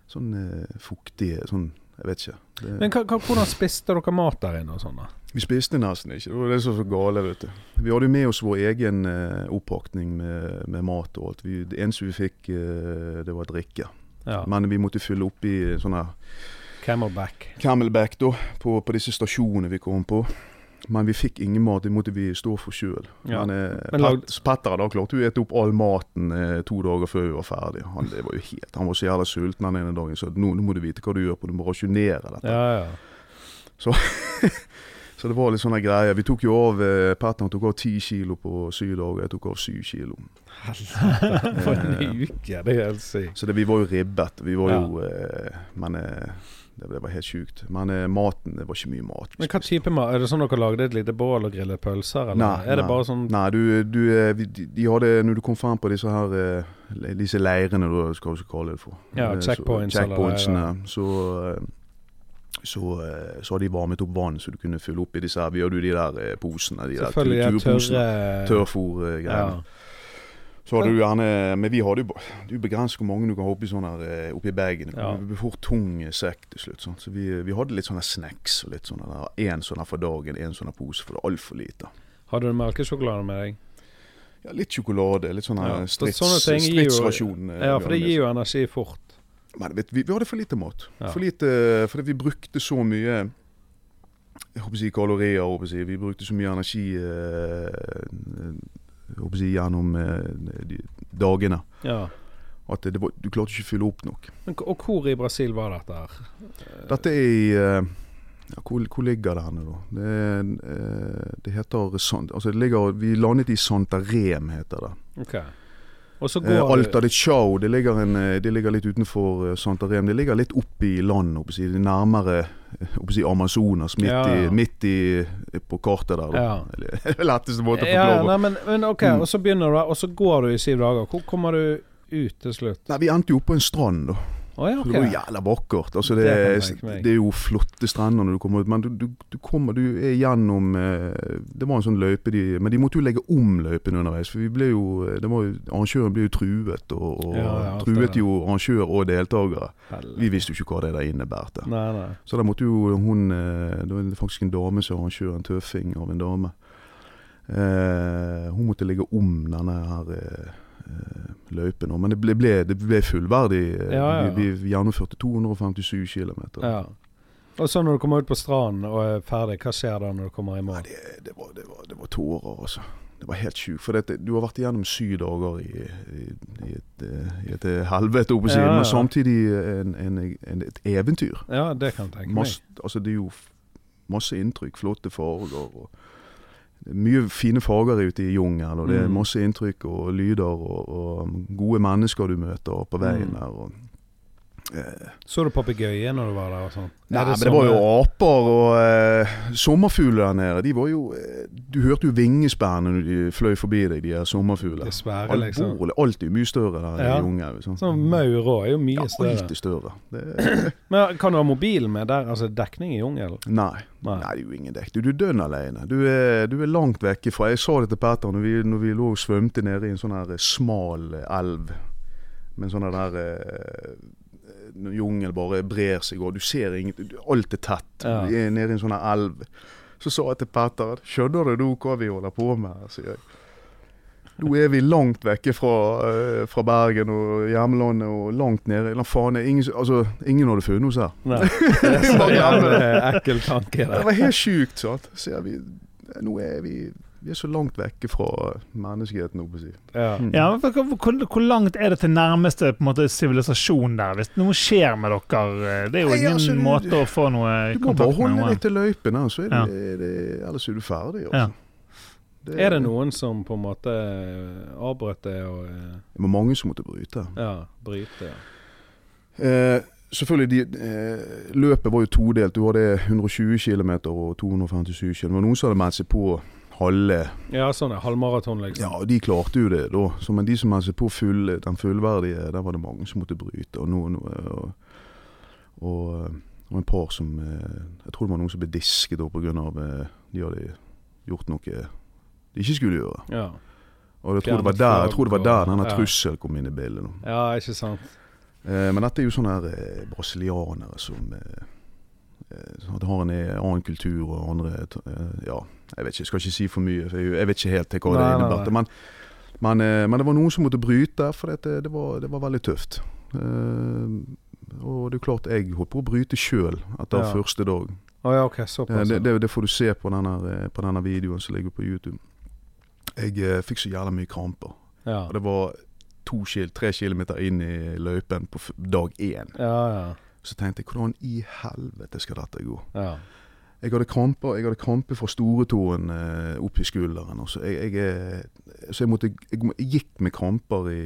[SPEAKER 2] sånn eh, fuktig Sånn, jeg vet ikke. Det,
[SPEAKER 1] Men hvordan spiste dere mat der inne og sånn? da?
[SPEAKER 2] vi spiste nesten ikke. Det var det som var så gale, vet du. Vi hadde jo med oss vår egen eh, oppakning med, med mat og alt. Vi, det eneste vi fikk, eh, det var drikke.
[SPEAKER 1] Ja.
[SPEAKER 2] Men vi måtte fylle opp i sånn her
[SPEAKER 1] Camelback.
[SPEAKER 2] Camelback da, på, på disse stasjonene vi kom på. Men vi fikk ingen mat, det måtte vi stå for sjøl.
[SPEAKER 1] Ja.
[SPEAKER 2] Men, eh,
[SPEAKER 1] Men lag-
[SPEAKER 2] Petter klarte jo å ete opp all maten eh, to dager før vi var ferdig. Han, det var jo helt, han var så jævla sulten den ene dagen, så nå, nå må du vite hva du gjør på, du må rasjonere dette.
[SPEAKER 1] Ja, ja.
[SPEAKER 2] Så [LAUGHS] det var litt sånne greier. Vi tok jo av eh, Pattern tok av ti kilo på syv dager. Jeg tok av syv kilo.
[SPEAKER 1] For en uke, det er helt sykt.
[SPEAKER 2] Så det, vi var jo ribbet. Vi var
[SPEAKER 1] Ja.
[SPEAKER 2] jo eh, Men eh, det, var helt sjukt. Men eh, maten Det var ikke mye mat.
[SPEAKER 1] Men hva type mat? Er det sånn dere lagde et lite bål og grillet pølser, eller
[SPEAKER 2] Nei,
[SPEAKER 1] er det
[SPEAKER 2] nei.
[SPEAKER 1] bare sånn
[SPEAKER 2] Nei, du, du eh, vi- de, de hadde Når du kom frem på disse her eh, Disse leirene, da, skal du kalle det for.
[SPEAKER 1] Ja,
[SPEAKER 2] checkpoints. så-
[SPEAKER 1] checkpoints
[SPEAKER 2] checkpointsene, så, eh, så, eh, så hadde de varmet opp vann så du kunne fylle opp i disse her. Vi hadde jo de der eh, posene. De der turposene.
[SPEAKER 1] tørre Ja.
[SPEAKER 2] Så hadde du gjerne Men vi hadde jo Det er begrenset hvor mange du kan ha oppi sånn her eh, oppi bagen.
[SPEAKER 1] Ja.
[SPEAKER 2] Det blir fort tung eh, sekk til slutt. Sånn. Så vi, vi hadde litt sånne snacks og litt sånne der. Én sånn her for dagen, én sånn pose, for det er altfor lite.
[SPEAKER 1] Hadde du melkesjokolade med deg?
[SPEAKER 2] Ja, litt sjokolade. Litt sånn
[SPEAKER 1] Ja,
[SPEAKER 2] strids, stridsrasjon. eh,
[SPEAKER 1] Ja, for det gir jo energi fort.
[SPEAKER 2] Men vet, vi, vi hadde for lite mat.
[SPEAKER 1] Ja.
[SPEAKER 2] For lite Fordi vi brukte så mye jeg håper å si kalorier. Jeg håper å si. Vi brukte så mye energi eh, jeg håper å si, gjennom eh, de dagene.
[SPEAKER 1] Ja.
[SPEAKER 2] At det, det var, du klarte ikke å fylle opp nok.
[SPEAKER 1] Men, og hvor i Brasil var dette her?
[SPEAKER 2] Dette er i eh, ja, hvor, hvor ligger det henne, da? Det, det heter altså det ligger, Vi landet i Santarem, heter det.
[SPEAKER 1] Ok.
[SPEAKER 2] Eh,
[SPEAKER 1] går
[SPEAKER 2] Alta de Chao det ligger, en, eh, det ligger litt utenfor eh, Santarem. Det ligger litt opp i land, er nærmere si, Amazonas. Midt,
[SPEAKER 1] Ja, ja.
[SPEAKER 2] I, midt i, på kartet der.
[SPEAKER 1] Ja. [LAUGHS]
[SPEAKER 2] Det letteste måte å
[SPEAKER 1] ja,
[SPEAKER 2] forklare på.
[SPEAKER 1] nei, men, men ok,
[SPEAKER 2] Mm.
[SPEAKER 1] og så begynner du, og så går du i syv dager. Hvor kommer du ut til slutt?
[SPEAKER 2] Nei, Vi endte jo oppe på en strand, da.
[SPEAKER 1] Å ja,
[SPEAKER 2] okay. Det var jævla vakkert. Altså, det,
[SPEAKER 1] Det
[SPEAKER 2] det er jo flotte strender når du kommer ut, men du, du, du kommer du er gjennom eh, Det var en sånn løype, de, men de måtte jo legge om løypen underveis. For vi ble jo, det var jo Arrangøren ble jo truet, og, og
[SPEAKER 1] Ja, ja,
[SPEAKER 2] truet jo arrangør og deltakere. Vi visste jo ikke hva det der innebærte.
[SPEAKER 1] Nei, nei.
[SPEAKER 2] Så da måtte jo hun eh, Det var faktisk en dame som arrangør, en tøffing av en dame. Eh, hun måtte legge om denne her eh, eh, nå, Men det ble, ble, det ble fullverdig. eh,
[SPEAKER 1] Ja, ja.
[SPEAKER 2] Vi, vi gjennomførte 257 km.
[SPEAKER 1] Ja. Og så når du kommer ut på stranden og er ferdig, hva skjer da når du kommer i mål?
[SPEAKER 2] det, det, var, det, var, det var tårer, altså. Det var helt sjukt. For dette, du har vært igjennom syv dager i, i, i, et, eh, i et helvete, oppe jeg på å si,
[SPEAKER 1] Ja, ja.
[SPEAKER 2] men samtidig en, en, en, et eventyr.
[SPEAKER 1] Ja, det kan jeg tenke meg.
[SPEAKER 2] Mas, altså, det er jo masse inntrykk, flotte farger. Og mye fine farger ute i jungelen. Og det er
[SPEAKER 1] Mm.
[SPEAKER 2] masse inntrykk og lyder og, og gode mennesker du møter på veien
[SPEAKER 1] Mm.
[SPEAKER 2] der. Og,
[SPEAKER 1] Så du papegøye når du var der og sånn?
[SPEAKER 2] Nei,
[SPEAKER 1] det
[SPEAKER 2] men det var jo
[SPEAKER 1] eh,
[SPEAKER 2] aper og uh, sommerfugler der nede. De var jo uh, Du hørte jo vingespærene når de fløy forbi deg, de her sommerfuglene.
[SPEAKER 1] Det svære, liksom.
[SPEAKER 2] Alvorlig. Alt er jo mye større der
[SPEAKER 1] Ja.
[SPEAKER 2] jungelen. Sånn.
[SPEAKER 1] Sånn maur òg er jo mye
[SPEAKER 2] ja,
[SPEAKER 1] større.
[SPEAKER 2] alt er større. Det, [CLEARS THROAT]
[SPEAKER 1] Men kan du ha mobilen med der? Altså dekning i jungelen?
[SPEAKER 2] nei.
[SPEAKER 1] Nei.
[SPEAKER 2] Nei, det er jo ingen dekning. Du, du er dønn alene. Du er, du er langt vekke fra Jeg sa det til Petter når vi, når vi lå og svømte nede i en sånn her smal elv. Med en sånn der eh, Når jungel bare brer seg, og du ser ingenting. Alt er tett.
[SPEAKER 1] Ja.
[SPEAKER 2] Vi er nede i en sånn elv. Så sa jeg til Petter Skjønner du hva vi holder på med sier jeg. Nå er vi langt vekke fra, uh, fra Bergen og hjemlandet og langt nede. La faen, ingen, altså, ingen hadde funnet oss her.
[SPEAKER 1] Nei. [LAUGHS] Det er så jævlig ekkel tanke.
[SPEAKER 2] Det var helt sjukt. sant? Ser vi, nå er vi, vi er så langt vekke fra menneskeheten, si.
[SPEAKER 1] Ja.
[SPEAKER 2] Mm.
[SPEAKER 3] Ja, men hvor, hvor, hvor langt er det til nærmeste på en måte sivilisasjon der? Hvis noe skjer med dere, det er jo
[SPEAKER 2] Nei,
[SPEAKER 3] ingen
[SPEAKER 2] altså,
[SPEAKER 3] måte å få noe kontakt med
[SPEAKER 2] Du må bare holde deg til løypen, så er
[SPEAKER 3] Ja.
[SPEAKER 2] det, det, ellers er du ferdig. Altså.
[SPEAKER 3] Ja.
[SPEAKER 1] Er det noen som på en måte eh, avbrøt det og eh,
[SPEAKER 2] Det var mange som måtte bryte.
[SPEAKER 1] ja, bryte? Ja.
[SPEAKER 2] Eh, selvfølgelig, de, eh, løpet var jo todelt. Du hadde 120 km og 257 km. Det var noen som hadde meldt seg på halve
[SPEAKER 1] ja, sånn halvmaraton, liksom.
[SPEAKER 2] Ja, og de klarte jo det da. Så, men de som meldte seg på full, den fullverdige, der var det mange som måtte bryte. Og, noen, og, og, og en par som eh, Jeg tror det var noen som ble disket pga. Eh, de hadde gjort noe de ikke skulle gjøre.
[SPEAKER 1] Ja.
[SPEAKER 2] Og jeg tror det var der, jeg tror det var der denne
[SPEAKER 1] ja.
[SPEAKER 2] trusselen kom inn i bildet. nå.
[SPEAKER 1] ja, ikke sant.
[SPEAKER 2] Eh, men dette er jo sånne her, eh, brasilianere som eh, eh, har en annen kultur og andre Ja, jeg vet ikke, jeg skal ikke si for mye, for jeg, vet ikke helt hva det
[SPEAKER 1] nei.
[SPEAKER 2] Men, men, eh, men det var noen som måtte bryte, for det, det, var, det var veldig tøft. Eh, og det er klart jeg holdt på å bryte sjøl etter
[SPEAKER 1] Ja.
[SPEAKER 2] første dag.
[SPEAKER 1] Oh, ja, okay,
[SPEAKER 2] Eh, det, det, det får du se på denne, eh, på denne videoen som ligger på YouTube. Jeg eh, fikk så jævla mye kramper.
[SPEAKER 1] ja.
[SPEAKER 2] Og det var to kil, tre kilometer inn i løypen på dag én.
[SPEAKER 1] ja, ja.
[SPEAKER 2] Så tenkte jeg hvordan i helvete skal dette gå?
[SPEAKER 1] Ja.
[SPEAKER 2] Jeg hadde kramper jeg hadde kramper fra storetåen eh, opp i skulderen. Så Jeg, jeg, er- så jeg, måtte, jeg, gikk med kramper i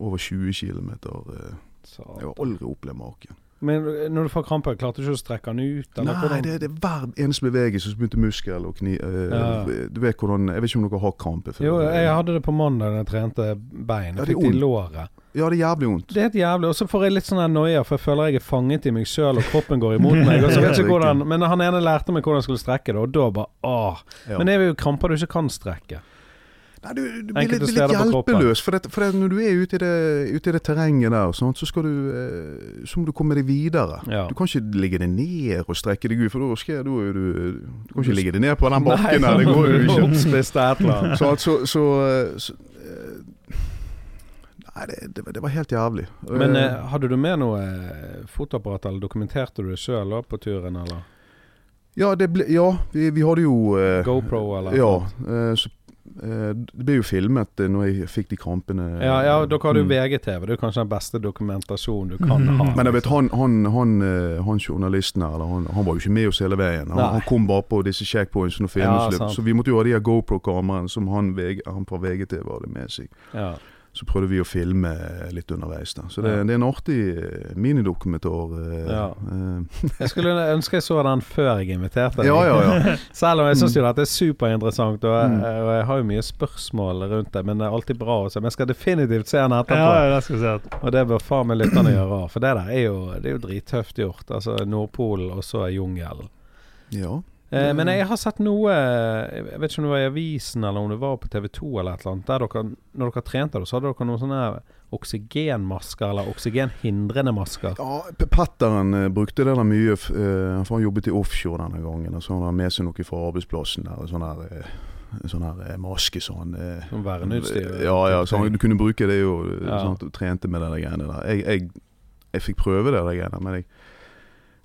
[SPEAKER 2] over 20 km. Eh. Jeg har aldri opplevd maken.
[SPEAKER 1] Men når du får kramper, klarte du ikke å strekke den ut? Eller
[SPEAKER 2] Nei, det, det er hver eneste bevegelse som begynte muskel og kni... Øh,
[SPEAKER 1] Ja.
[SPEAKER 2] Du vet hvordan Jeg vet ikke om dere har krampe?
[SPEAKER 1] Jo, jeg hadde det på mandag da jeg trente bein.
[SPEAKER 2] Ja,
[SPEAKER 1] Jeg
[SPEAKER 2] er
[SPEAKER 1] fikk det i låret.
[SPEAKER 2] Ja, det jævlig vondt.
[SPEAKER 1] Det er helt jævlig. Og så får jeg litt sånn noia, for jeg føler jeg er fanget i meg sjøl, og kroppen går imot meg. Og så [LAUGHS] vet ikke hvordan Men han ene lærte meg hvordan jeg skulle strekke det, og da bare åh.
[SPEAKER 2] Ja.
[SPEAKER 1] Men det er jo kramper du ikke kan strekke.
[SPEAKER 2] Nei, du, du blir litt, litt hjelpeløs. For, det, for det, når du er ute i det, ute i det terrenget der, sånt, så, du, eh, så må du komme deg videre.
[SPEAKER 1] Ja.
[SPEAKER 2] Du kan ikke ligge deg ned og strekke deg ut, for da skjer er du Du kan ikke ligge deg ned på den [LAUGHS] bakken der. Det går jo ikke. [LAUGHS] Så, så, så, så eh, Nei, det, det, det var helt jævlig.
[SPEAKER 1] Men
[SPEAKER 2] Eh,
[SPEAKER 1] eh, hadde du med noe eh, fotoapparat, eller dokumenterte du det sjøl på turen, eller?
[SPEAKER 2] ja, det ble, ja vi, vi hadde jo eh,
[SPEAKER 1] GoPro, eller?
[SPEAKER 2] Ja. eh, så, det ble jo filmet når jeg fikk de krampene.
[SPEAKER 1] Ja, ja, dere hadde jo
[SPEAKER 2] Mm.
[SPEAKER 1] VGTV. Det er kanskje den beste dokumentasjonen du [LAUGHS] kan ha.
[SPEAKER 2] Men jeg vet, han, han, han, han journalisten her, han, han var jo ikke med oss hele veien. Han, kom bare på disse checkpointsene og filmet.
[SPEAKER 1] Ja,
[SPEAKER 2] så vi måtte jo ha de GoPro-kameraene som han, VG, han på VGTV hadde med seg.
[SPEAKER 1] ja.
[SPEAKER 2] Så prøvde vi å filme litt underveis. da Så det,
[SPEAKER 1] Ja.
[SPEAKER 2] det er en artig eh, minidokumentar. eh,
[SPEAKER 1] Ja.
[SPEAKER 2] eh,
[SPEAKER 1] Jeg skulle ønske jeg så den før jeg inviterte deg.
[SPEAKER 2] ja, ja, ja. [LAUGHS]
[SPEAKER 1] Selv om jeg syns jo dette er superinteressant, og, jeg-
[SPEAKER 2] Mm.
[SPEAKER 1] og jeg har jo mye spørsmål rundt det, men det er alltid bra å se. Men jeg skal definitivt se den etterpå.
[SPEAKER 3] Ja, det se.
[SPEAKER 1] Og det bør faen meg lytterne gjøre. For det der er jo, det er jo drittøft gjort. Altså Nordpolen og så jungelen.
[SPEAKER 2] ja.
[SPEAKER 1] Eh,
[SPEAKER 2] Mm.
[SPEAKER 1] men jeg har sett noe Jeg vet ikke om det var i avisen eller om det var på TV2 eller et eller annet. Der dere, når dere trente, så hadde dere noen sånne oksygenmasker eller oksygenhindrende masker.
[SPEAKER 2] Ja, Petteren eh, brukte det der mye, eh, for han jobbet i offshore denne gangen. Og så hadde han med seg noe fra arbeidsplassen der. Sånn her, eh, sånn her eh, maske sånn. eh,
[SPEAKER 1] Som verneutstyr.
[SPEAKER 2] Ja, ja, så han, du kunne bruke det jo,
[SPEAKER 1] Ja.
[SPEAKER 2] sånn trente med de der greiene der. Jeg, jeg, jeg fikk prøve det der greiene, men jeg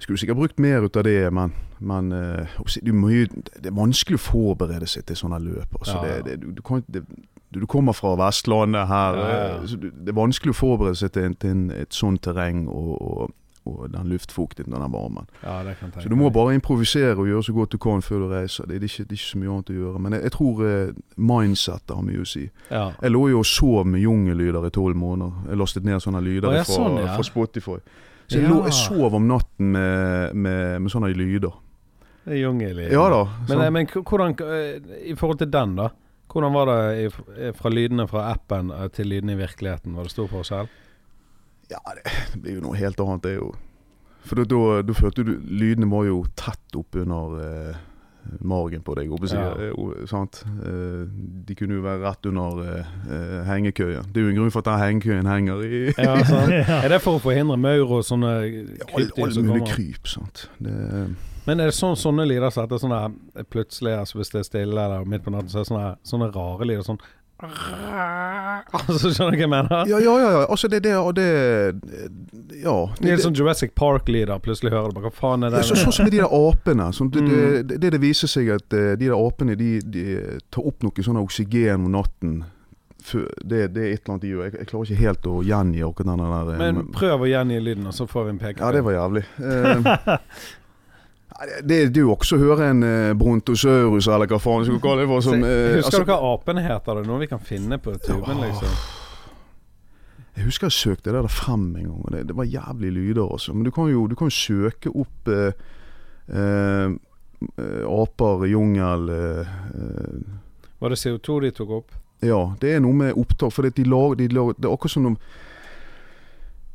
[SPEAKER 2] skulle sikkert brukt mer ut av det. Men, men eh, mye, det er vanskelig å forberede seg til sånne løp. Altså,
[SPEAKER 1] Ja, ja.
[SPEAKER 2] det, det, du, kan, det, du, kommer fra Vestlandet her.
[SPEAKER 1] Ja,
[SPEAKER 2] eh, det er vanskelig å forberede seg til, til en, et sånt terreng og, og, og den luftfuktigheten og den varmen.
[SPEAKER 1] Ja, det kan tenke
[SPEAKER 2] Så du må bare improvisere og gjøre så godt du kan før du reiser. Det er ikke, det er ikke så mye annet å gjøre. Men jeg, jeg tror eh, mindsetet har mye å si.
[SPEAKER 1] ja.
[SPEAKER 2] Jeg lå jo og sov med jungellyder i tolv måneder. Jeg lastet ned sånne lyder fra,
[SPEAKER 1] sånn, ja.
[SPEAKER 2] fra Spotify. Så jeg,
[SPEAKER 1] Ja.
[SPEAKER 2] lå, jeg sov om natten med, med, med sånne lyder.
[SPEAKER 1] Det er jungel
[SPEAKER 2] Ja da.
[SPEAKER 1] Men,
[SPEAKER 2] sånn.
[SPEAKER 1] men hvordan eh, I forhold til den, da. Hvordan var det eh, fra lydene fra appen eh, til lydene i virkeligheten? Var det stor forskjell?
[SPEAKER 2] Ja, det, det blir jo noe helt annet. Det er jo For da, da følte du Lydene var jo tett oppunder eh, magen på deg.
[SPEAKER 1] Ja.
[SPEAKER 2] Eh, sant? Eh, de kunne jo være rett under eh, hengekøyen. Det er jo en grunn for at den hengekøyen henger i [LAUGHS]
[SPEAKER 1] Ja, [LAUGHS] sant? Er det for å forhindre maur og sånne krypdyr
[SPEAKER 2] ja,
[SPEAKER 1] all,
[SPEAKER 2] som
[SPEAKER 1] kommer?
[SPEAKER 2] kryp. sant? Det,
[SPEAKER 1] Men er det sånn, sånne lyder som heter sånne her, plutselig, altså hvis det er stille eller midt på natten, så er det sånne, sånne rare lyder sånn [LAUGHS] Altså, skjønner du hva jeg mener?
[SPEAKER 2] ja, ja, ja. ja. Altså, det er det og det Ja.
[SPEAKER 1] Det er sånn Jurassic Park-lyder. Plutselig hører du bare Hva faen er
[SPEAKER 2] Ja,
[SPEAKER 1] det?
[SPEAKER 2] så, sånn som med de der apene. Sånn, det,
[SPEAKER 1] Mm.
[SPEAKER 2] det, det, det viser seg at eh, de der apene de, de tar opp noe sånn oksygen om natten. Det, det er et eller annet de gjør. Jeg, jeg klarer ikke helt å gjengi akkurat den der. eh,
[SPEAKER 1] Men prøv å gjengi lyden, og så får vi en peke.
[SPEAKER 2] ja, det var jævlig. [LAUGHS] Det, er jo også å høre en eh, brontosaurus, eller hva faen du skal kalle det for. Som, eh,
[SPEAKER 1] Husker
[SPEAKER 2] altså-
[SPEAKER 1] du hva apene heter? Det er noe vi kan finne på tuben,
[SPEAKER 2] Ja.
[SPEAKER 1] liksom.
[SPEAKER 2] Jeg husker jeg søkte det der frem en gang, og det, det var jævlig lyder også. Men du kan jo, du kan søke opp eh, eh, eh, aper, jungel eh,
[SPEAKER 1] Var det CO2 de tok opp?
[SPEAKER 2] Ja, det er noe med opptak. For det, de lag, de lag, det er akkurat som når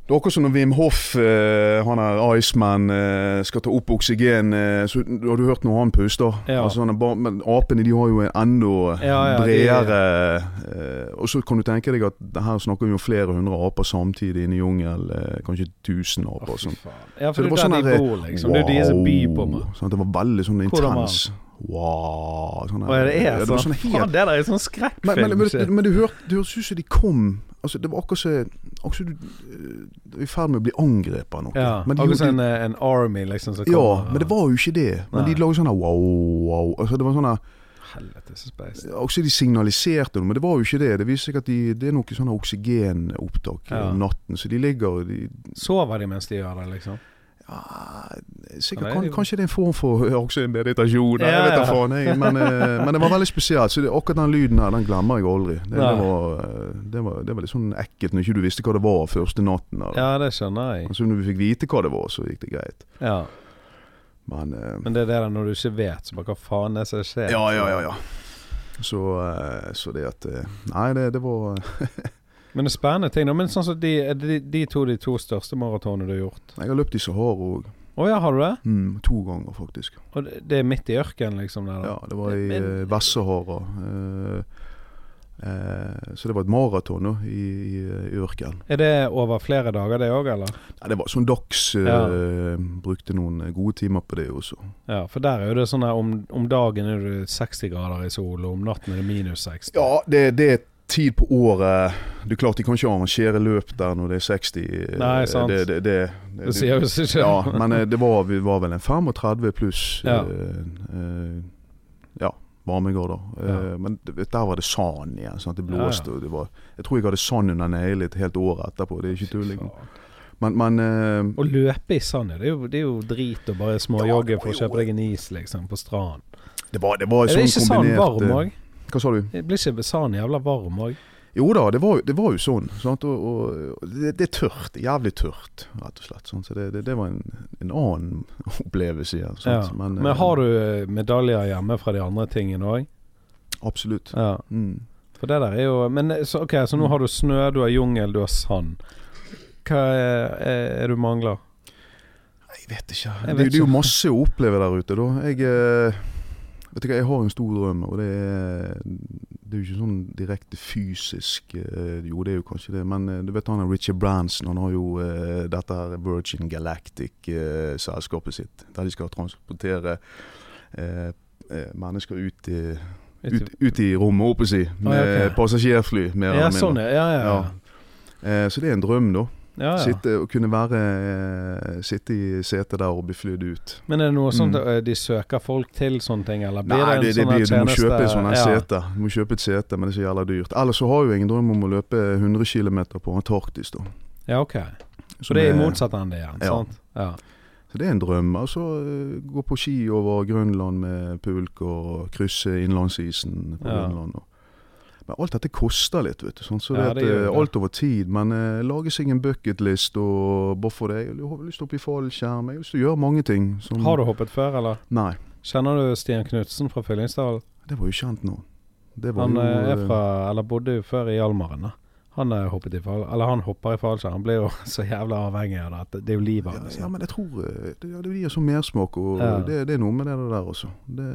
[SPEAKER 2] det er akkurat som når Wim Hoff, eh, han er Iceman, eh, skal ta opp oksygen. Eh, så Har du hørt når han puster?
[SPEAKER 1] Ja.
[SPEAKER 2] Altså, han bare, men apene de har jo en enda
[SPEAKER 1] Ja, ja,
[SPEAKER 2] bredere de... Og så kan du tenke deg at her snakker vi om flere hundre aper samtidig inne i jungel. Kanskje tusen aper.
[SPEAKER 1] Oh,
[SPEAKER 2] Sånn.
[SPEAKER 1] Ja, Ja,
[SPEAKER 2] Så
[SPEAKER 1] for
[SPEAKER 2] det
[SPEAKER 1] det
[SPEAKER 2] var
[SPEAKER 1] er der
[SPEAKER 2] sånn
[SPEAKER 1] de bor, liksom. Det er de som byr på meg.
[SPEAKER 2] Sånn, at det var veldig sånn intens. Wow. Sånn,
[SPEAKER 1] Og det er sånn.
[SPEAKER 2] sånn helt
[SPEAKER 1] Faen, det der er sånn skrekkfilm.
[SPEAKER 2] men, men,
[SPEAKER 1] men,
[SPEAKER 2] men du hørte, ut som de kom Altså Det var akkurat som du eh, er i ferd med å bli angrepet av noe.
[SPEAKER 1] ja,
[SPEAKER 2] men, de,
[SPEAKER 1] Akkurat som en, eh, en army, liksom. Som
[SPEAKER 2] ja, men det var jo ikke det. Men
[SPEAKER 1] Nei.
[SPEAKER 2] de lagde sånn wow, wow. Altså det var sånne
[SPEAKER 1] Helvete, så space.
[SPEAKER 2] Også de signaliserte noe, men det var jo ikke det. Det viser seg at de, det er noe sånn oksygenopptak
[SPEAKER 1] Ja.
[SPEAKER 2] om natten. Så de ligger de,
[SPEAKER 1] Sover de mens de gjør det, liksom?
[SPEAKER 2] Ja, sikkert, kan, kanskje det er en form for også en meditasjon.
[SPEAKER 1] Ja,
[SPEAKER 2] jeg vet da
[SPEAKER 1] ja.
[SPEAKER 2] faen. Jeg, men, eh, [LAUGHS] men det var veldig spesielt. Så det, akkurat den lyden her, den glemmer jeg aldri. Det, det, var, eh, det, var, det var litt sånn ekkelt når ikke du visste hva det var første natten. Eller.
[SPEAKER 1] Ja, det skjønner jeg.
[SPEAKER 2] Altså Når vi fikk vite hva det var, så gikk det greit.
[SPEAKER 1] Ja.
[SPEAKER 2] Men eh,
[SPEAKER 1] Men det er det der når du ikke vet, så bare hva faen er det som skjer?
[SPEAKER 2] Ja, ja, ja. ja. Så, eh, så det at eh, Nei, det, det var [LAUGHS]
[SPEAKER 1] Men det er spennende ting. da. Men sånn som de, er de, de to de to største maratonene du har gjort.
[SPEAKER 2] Jeg har løpt i Sahara òg.
[SPEAKER 1] Å ja, har du det?
[SPEAKER 2] Mm, to ganger, faktisk.
[SPEAKER 1] Og det, det er midt i ørkenen, liksom? Der, da.
[SPEAKER 2] Ja, det var i
[SPEAKER 1] Men-
[SPEAKER 2] uh, Vest-Sahara. Uh, eh, så det var et maraton uh, i, i, i ørkenen.
[SPEAKER 1] Er det over flere dager, det òg, eller?
[SPEAKER 2] Nei, det var sånn dags eh, Brukte noen gode timer på det også.
[SPEAKER 1] Ja, for der er jo det sånn der om, om dagen er det 60 grader i sol, og om natten er det minus 60.
[SPEAKER 2] Ja, det, det er tid på året Det er klart de kan ikke arrangere løp der når det er 60. eh,
[SPEAKER 1] Nei, sant.
[SPEAKER 2] Det, det, det,
[SPEAKER 1] Det sier visst ikke.
[SPEAKER 2] Ja, men eh, det var, vi var vel en 35 pluss
[SPEAKER 1] Ja.
[SPEAKER 2] Uh, uh, ja, varmegrader.
[SPEAKER 1] Ja.
[SPEAKER 2] Uh, Men der var det sand igjen. Sant? Det
[SPEAKER 1] Ja, ja.
[SPEAKER 2] blåste. Det var, jeg tror jeg hadde sand under neglene et helt år etterpå. Det er ikke tull. Men, men eh,
[SPEAKER 1] Å løpe i sand, det er jo, det er jo drit å bare småjogge for å kjøpe deg en is, liksom, på stranden.
[SPEAKER 2] det var, det var
[SPEAKER 1] Er det
[SPEAKER 2] sånn
[SPEAKER 1] ikke sand
[SPEAKER 2] kombinert
[SPEAKER 1] varm
[SPEAKER 2] eh,
[SPEAKER 1] òg?
[SPEAKER 2] Hva sa du?
[SPEAKER 1] Blir ikke besan jævla varm òg?
[SPEAKER 2] Jo da, det var, det var jo sånn. Sant? Og, og, det, det er tørt. Jævlig tørt, rett og slett. Sant? Så det, det, det var en, en annen [LAUGHS] opplevelse.
[SPEAKER 1] Ja.
[SPEAKER 2] Men,
[SPEAKER 1] Men,
[SPEAKER 2] eh,
[SPEAKER 1] har du eh, medaljer hjemme fra de andre tingene òg?
[SPEAKER 2] Absolutt.
[SPEAKER 1] Ja.
[SPEAKER 2] Mm.
[SPEAKER 1] For det der er jo Men eh, så, ok, så nå har du snø, du har jungel, du har sand. Hva er, er, er du mangler?
[SPEAKER 2] Jeg vet ikke.
[SPEAKER 1] Jeg
[SPEAKER 2] det,
[SPEAKER 1] vet
[SPEAKER 2] det er jo masse å oppleve der ute, da. Jeg Vet du hva, jeg har en stor drøm, og det er Det er jo ikke sånn direkte fysisk eh, Jo, det er jo kanskje det, men eh, du vet han Richard Branson, han har jo uh, dette her Virgin Galactic-selskapet sitt, der de skal transportere eh, mennesker ut i, ut, ut i rommet, holdt på å si, med
[SPEAKER 1] Ah, okay.
[SPEAKER 2] passasjerfly, mer
[SPEAKER 1] Ja,
[SPEAKER 2] eller mindre.
[SPEAKER 1] sånn, ja. Ja, ja.
[SPEAKER 2] Ja. Så det er en drøm, da.
[SPEAKER 1] Ja, ja.
[SPEAKER 2] Sitte kunne være eh, Sitte i setet der og bli flydd ut.
[SPEAKER 1] Men er det noe sånt
[SPEAKER 2] Mm.
[SPEAKER 1] eh, de søker folk til sånne ting, eller blir
[SPEAKER 2] Nei,
[SPEAKER 1] det
[SPEAKER 2] det,
[SPEAKER 1] en
[SPEAKER 2] det
[SPEAKER 1] sånn
[SPEAKER 2] blir, du må kjøpe en sånn
[SPEAKER 1] ja.
[SPEAKER 2] sete. Du må kjøpe et sete, men det er så jævla dyrt. Ellers så har jo jeg en drøm om å løpe 100 km på Antarktis, da.
[SPEAKER 1] Ja, ok. Så det er motsatt ende igjen,
[SPEAKER 2] Ja.
[SPEAKER 1] sant? Ja.
[SPEAKER 2] Så det er en drøm. Altså gå på ski over Grønland med pulk og krysse innlandsisen på. Grønland. Og. Men alt dette koster litt, vet du. Sånn, så
[SPEAKER 1] Ja,
[SPEAKER 2] det
[SPEAKER 1] det
[SPEAKER 2] at, eh, alt over tid. Men eh, lage seg en bucketlist og det. Jeg har lyst til å bli i fallskjerm. Jeg har lyst til å gjøre mange ting. Som,
[SPEAKER 1] Har du hoppet før, eller?
[SPEAKER 2] Nei.
[SPEAKER 1] Kjenner du Stian Knutsen fra Fyllingsdalen?
[SPEAKER 2] Det var jo kjent nå. Det var
[SPEAKER 1] Han
[SPEAKER 2] jo,
[SPEAKER 1] eh, er
[SPEAKER 2] eh,
[SPEAKER 1] fra, eller bodde jo før i Hjalmaren. da. Han i fall, eller han hopper i fallskjerm. Han blir jo [LAUGHS] så jævla avhengig av det. Det er jo livet hans.
[SPEAKER 2] ja, men jeg tror det, ja, det gir sånn mersmak, og
[SPEAKER 1] Ja.
[SPEAKER 2] det, det er noe med det der også. Det,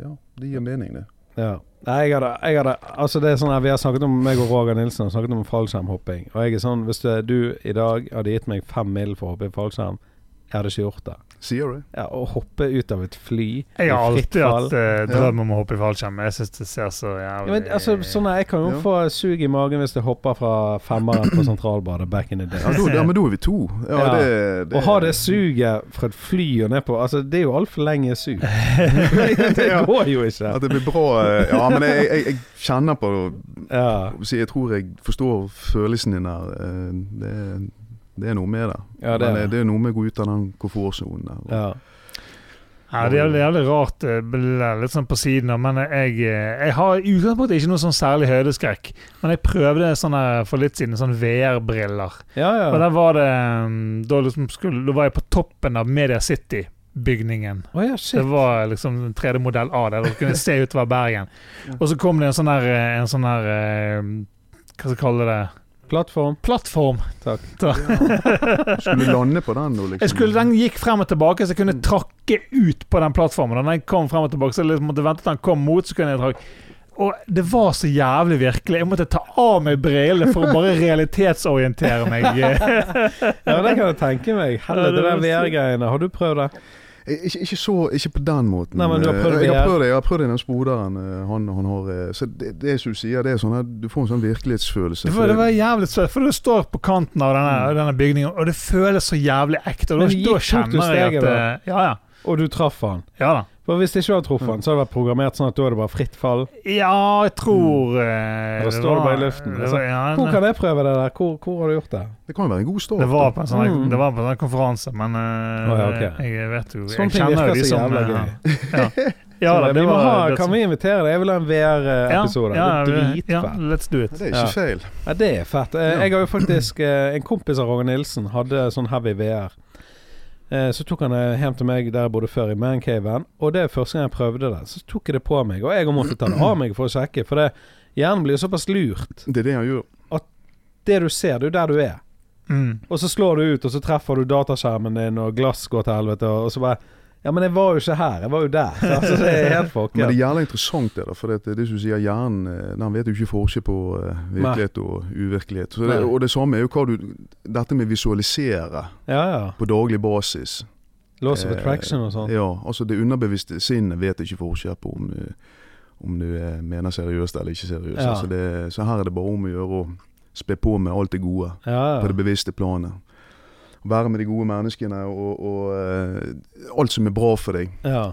[SPEAKER 2] ja, det gir mening, det.
[SPEAKER 1] Ja. Nei, jeg hadde, jeg hadde Altså det er sånn her, Vi har snakket om meg og Roger Nilsen har snakket om fallskjermhopping. Og jeg er sånn Hvis du i dag hadde gitt meg fem mil for å hoppe i fallskjerm, jeg hadde ikke gjort det.
[SPEAKER 2] Sier du?
[SPEAKER 1] Ja, Å hoppe ut av et fly
[SPEAKER 3] Jeg har alltid hatt eh, drøm om å hoppe i fallskjerm. men Jeg syns det ser så jævlig ja,
[SPEAKER 1] men, altså, sånn her, Jeg kan jo
[SPEAKER 2] Ja.
[SPEAKER 1] få sug i magen hvis jeg hopper fra femmeren på Sentralbadet back in the day.
[SPEAKER 2] Ja, da, ja, men da er vi to. Ja,
[SPEAKER 1] Ja.
[SPEAKER 2] Det, det,
[SPEAKER 1] Å ha det suget fra et fly og ned på Altså, det er jo altfor lenge sug. [LAUGHS] det går jo ikke.
[SPEAKER 2] At det blir bra eh, Ja, men jeg, jeg, jeg kjenner på
[SPEAKER 1] Ja,
[SPEAKER 2] Jeg tror jeg forstår følelsen din der. eh, Det, det er noe med det.
[SPEAKER 1] ja det
[SPEAKER 2] Men
[SPEAKER 1] det.
[SPEAKER 2] det er noe med å gå ut av den komfortsonen der.
[SPEAKER 1] Ja.
[SPEAKER 3] Ja, det er jævlig, rart, eh, litt sånn på siden av, men jeg, eh, jeg har i utgangspunktet ikke noe sånn særlig høydeskrekk. Men jeg prøvde sånne, for litt siden, sånn VR-briller.
[SPEAKER 1] ja,
[SPEAKER 3] Og der var det um, Da, liksom skulle, da var jeg på toppen av Media City-bygningen.
[SPEAKER 1] Oh ja,
[SPEAKER 3] Det var liksom en 3D-modell av det. Du kunne se utover Bergen. [LAUGHS] Og så kom det en sånn her, eh, en sånn Hva skal jeg kalle det?
[SPEAKER 1] Plattform.
[SPEAKER 3] Plattform. [LAUGHS]
[SPEAKER 2] Ja. Skulle du lande på den, nå, liksom.
[SPEAKER 3] Jeg skulle, den gikk frem og tilbake, så jeg kunne trakke ut på den plattformen. Og når jeg kom frem og tilbake, så jeg liksom måtte vente til den kom mot, så kunne jeg trakke. Og det var så jævlig virkelig. Jeg måtte ta av meg brillene for å bare realitetsorientere meg. [LAUGHS]
[SPEAKER 1] Ja, det kan jeg tenke meg.
[SPEAKER 3] Ja,
[SPEAKER 1] Helvete,
[SPEAKER 3] det
[SPEAKER 1] det
[SPEAKER 3] var-
[SPEAKER 1] VR-greiene. Har du prøvd det?
[SPEAKER 2] Eh, Ikke, ikke, så, ikke på den måten.
[SPEAKER 1] Nei, men du har prøvd
[SPEAKER 2] det?
[SPEAKER 1] jeg,
[SPEAKER 2] har prøvd det, jeg har prøvd det i den spoderen eh, han, han har. eh, Så det, det som du sier, det er sånn at du får en sånn virkelighetsfølelse.
[SPEAKER 3] Det var, det var jævlig søtt, for du står på kanten av denne,
[SPEAKER 2] Mm.
[SPEAKER 3] denne bygningen, og det føles så jævlig ekte. Og da, kjenner jeg at eh, Ja, ja.
[SPEAKER 1] Og du traff han.
[SPEAKER 3] Ja da.
[SPEAKER 1] For Hvis ikke du hadde truffet den, så hadde det vært programmert sånn at da er det bare fritt fall.
[SPEAKER 3] Ja, jeg tror mm.
[SPEAKER 1] Da står du bare i luften.
[SPEAKER 3] Det var, ja,
[SPEAKER 1] Hvor kan jeg prøve det der? Hvor, hvor har du gjort det?
[SPEAKER 2] Det kan jo være en god start.
[SPEAKER 3] det var på en sånn,
[SPEAKER 1] Mm.
[SPEAKER 3] det var på en sånn konferanse, men uh,
[SPEAKER 1] oh, ja, okay.
[SPEAKER 3] jeg vet jo
[SPEAKER 1] Sånne ting virker så
[SPEAKER 3] som
[SPEAKER 1] jævla
[SPEAKER 3] eh,
[SPEAKER 1] gøy.
[SPEAKER 3] Ja, [LAUGHS] ja da, det
[SPEAKER 1] vi må
[SPEAKER 3] var
[SPEAKER 1] ha, kan vi invitere deg? Jeg vil ha en VR-episode.
[SPEAKER 3] Ja,
[SPEAKER 1] det er
[SPEAKER 3] ja,
[SPEAKER 1] dritfett.
[SPEAKER 3] let's do it.
[SPEAKER 2] Det er
[SPEAKER 1] Ja.
[SPEAKER 2] ikke feil.
[SPEAKER 1] Ja, det er fett. Eh, Jeg har jo faktisk eh, En kompis av Roger Nilsen hadde sånn heavy VR. Eh, Så tok han det hjem til meg der jeg bodde før, i Mancaven. Og det er første gang jeg prøvde det. Så tok jeg det på meg, og jeg måtte ta det av meg for å sjekke. For det, hjernen blir jo såpass lurt.
[SPEAKER 2] Det er det han gjør.
[SPEAKER 1] Det du ser, det er jo der du er.
[SPEAKER 3] Mm.
[SPEAKER 1] Og så slår du ut, og så treffer du dataskjermen din, og glass går til helvete, og så bare Ja, men jeg var jo ikke her, jeg var jo der. Altså, det er [LAUGHS] helt
[SPEAKER 2] Men det er jævlig interessant det, da. For det, det som du sier, hjernen eh, den vet jo ikke forskjell på eh, virkelighet og uvirkelighet. Det, og det samme er jo hva du Dette med visualisere
[SPEAKER 1] Ja, ja.
[SPEAKER 2] på daglig basis.
[SPEAKER 1] Laws of
[SPEAKER 2] Eh,
[SPEAKER 1] attraction og sånn.
[SPEAKER 2] Ja, altså det underbevisste sinnet vet ikke forskjell på om, eh, om du eh, mener seriøst eller ikke seriøst.
[SPEAKER 1] Ja.
[SPEAKER 2] Altså det, så her er det bare om å gjøre å spe på med alt det gode
[SPEAKER 1] Ja,
[SPEAKER 2] på det bevisste planet. Være med de gode menneskene og, og eh, alt som er bra for deg.
[SPEAKER 1] ja.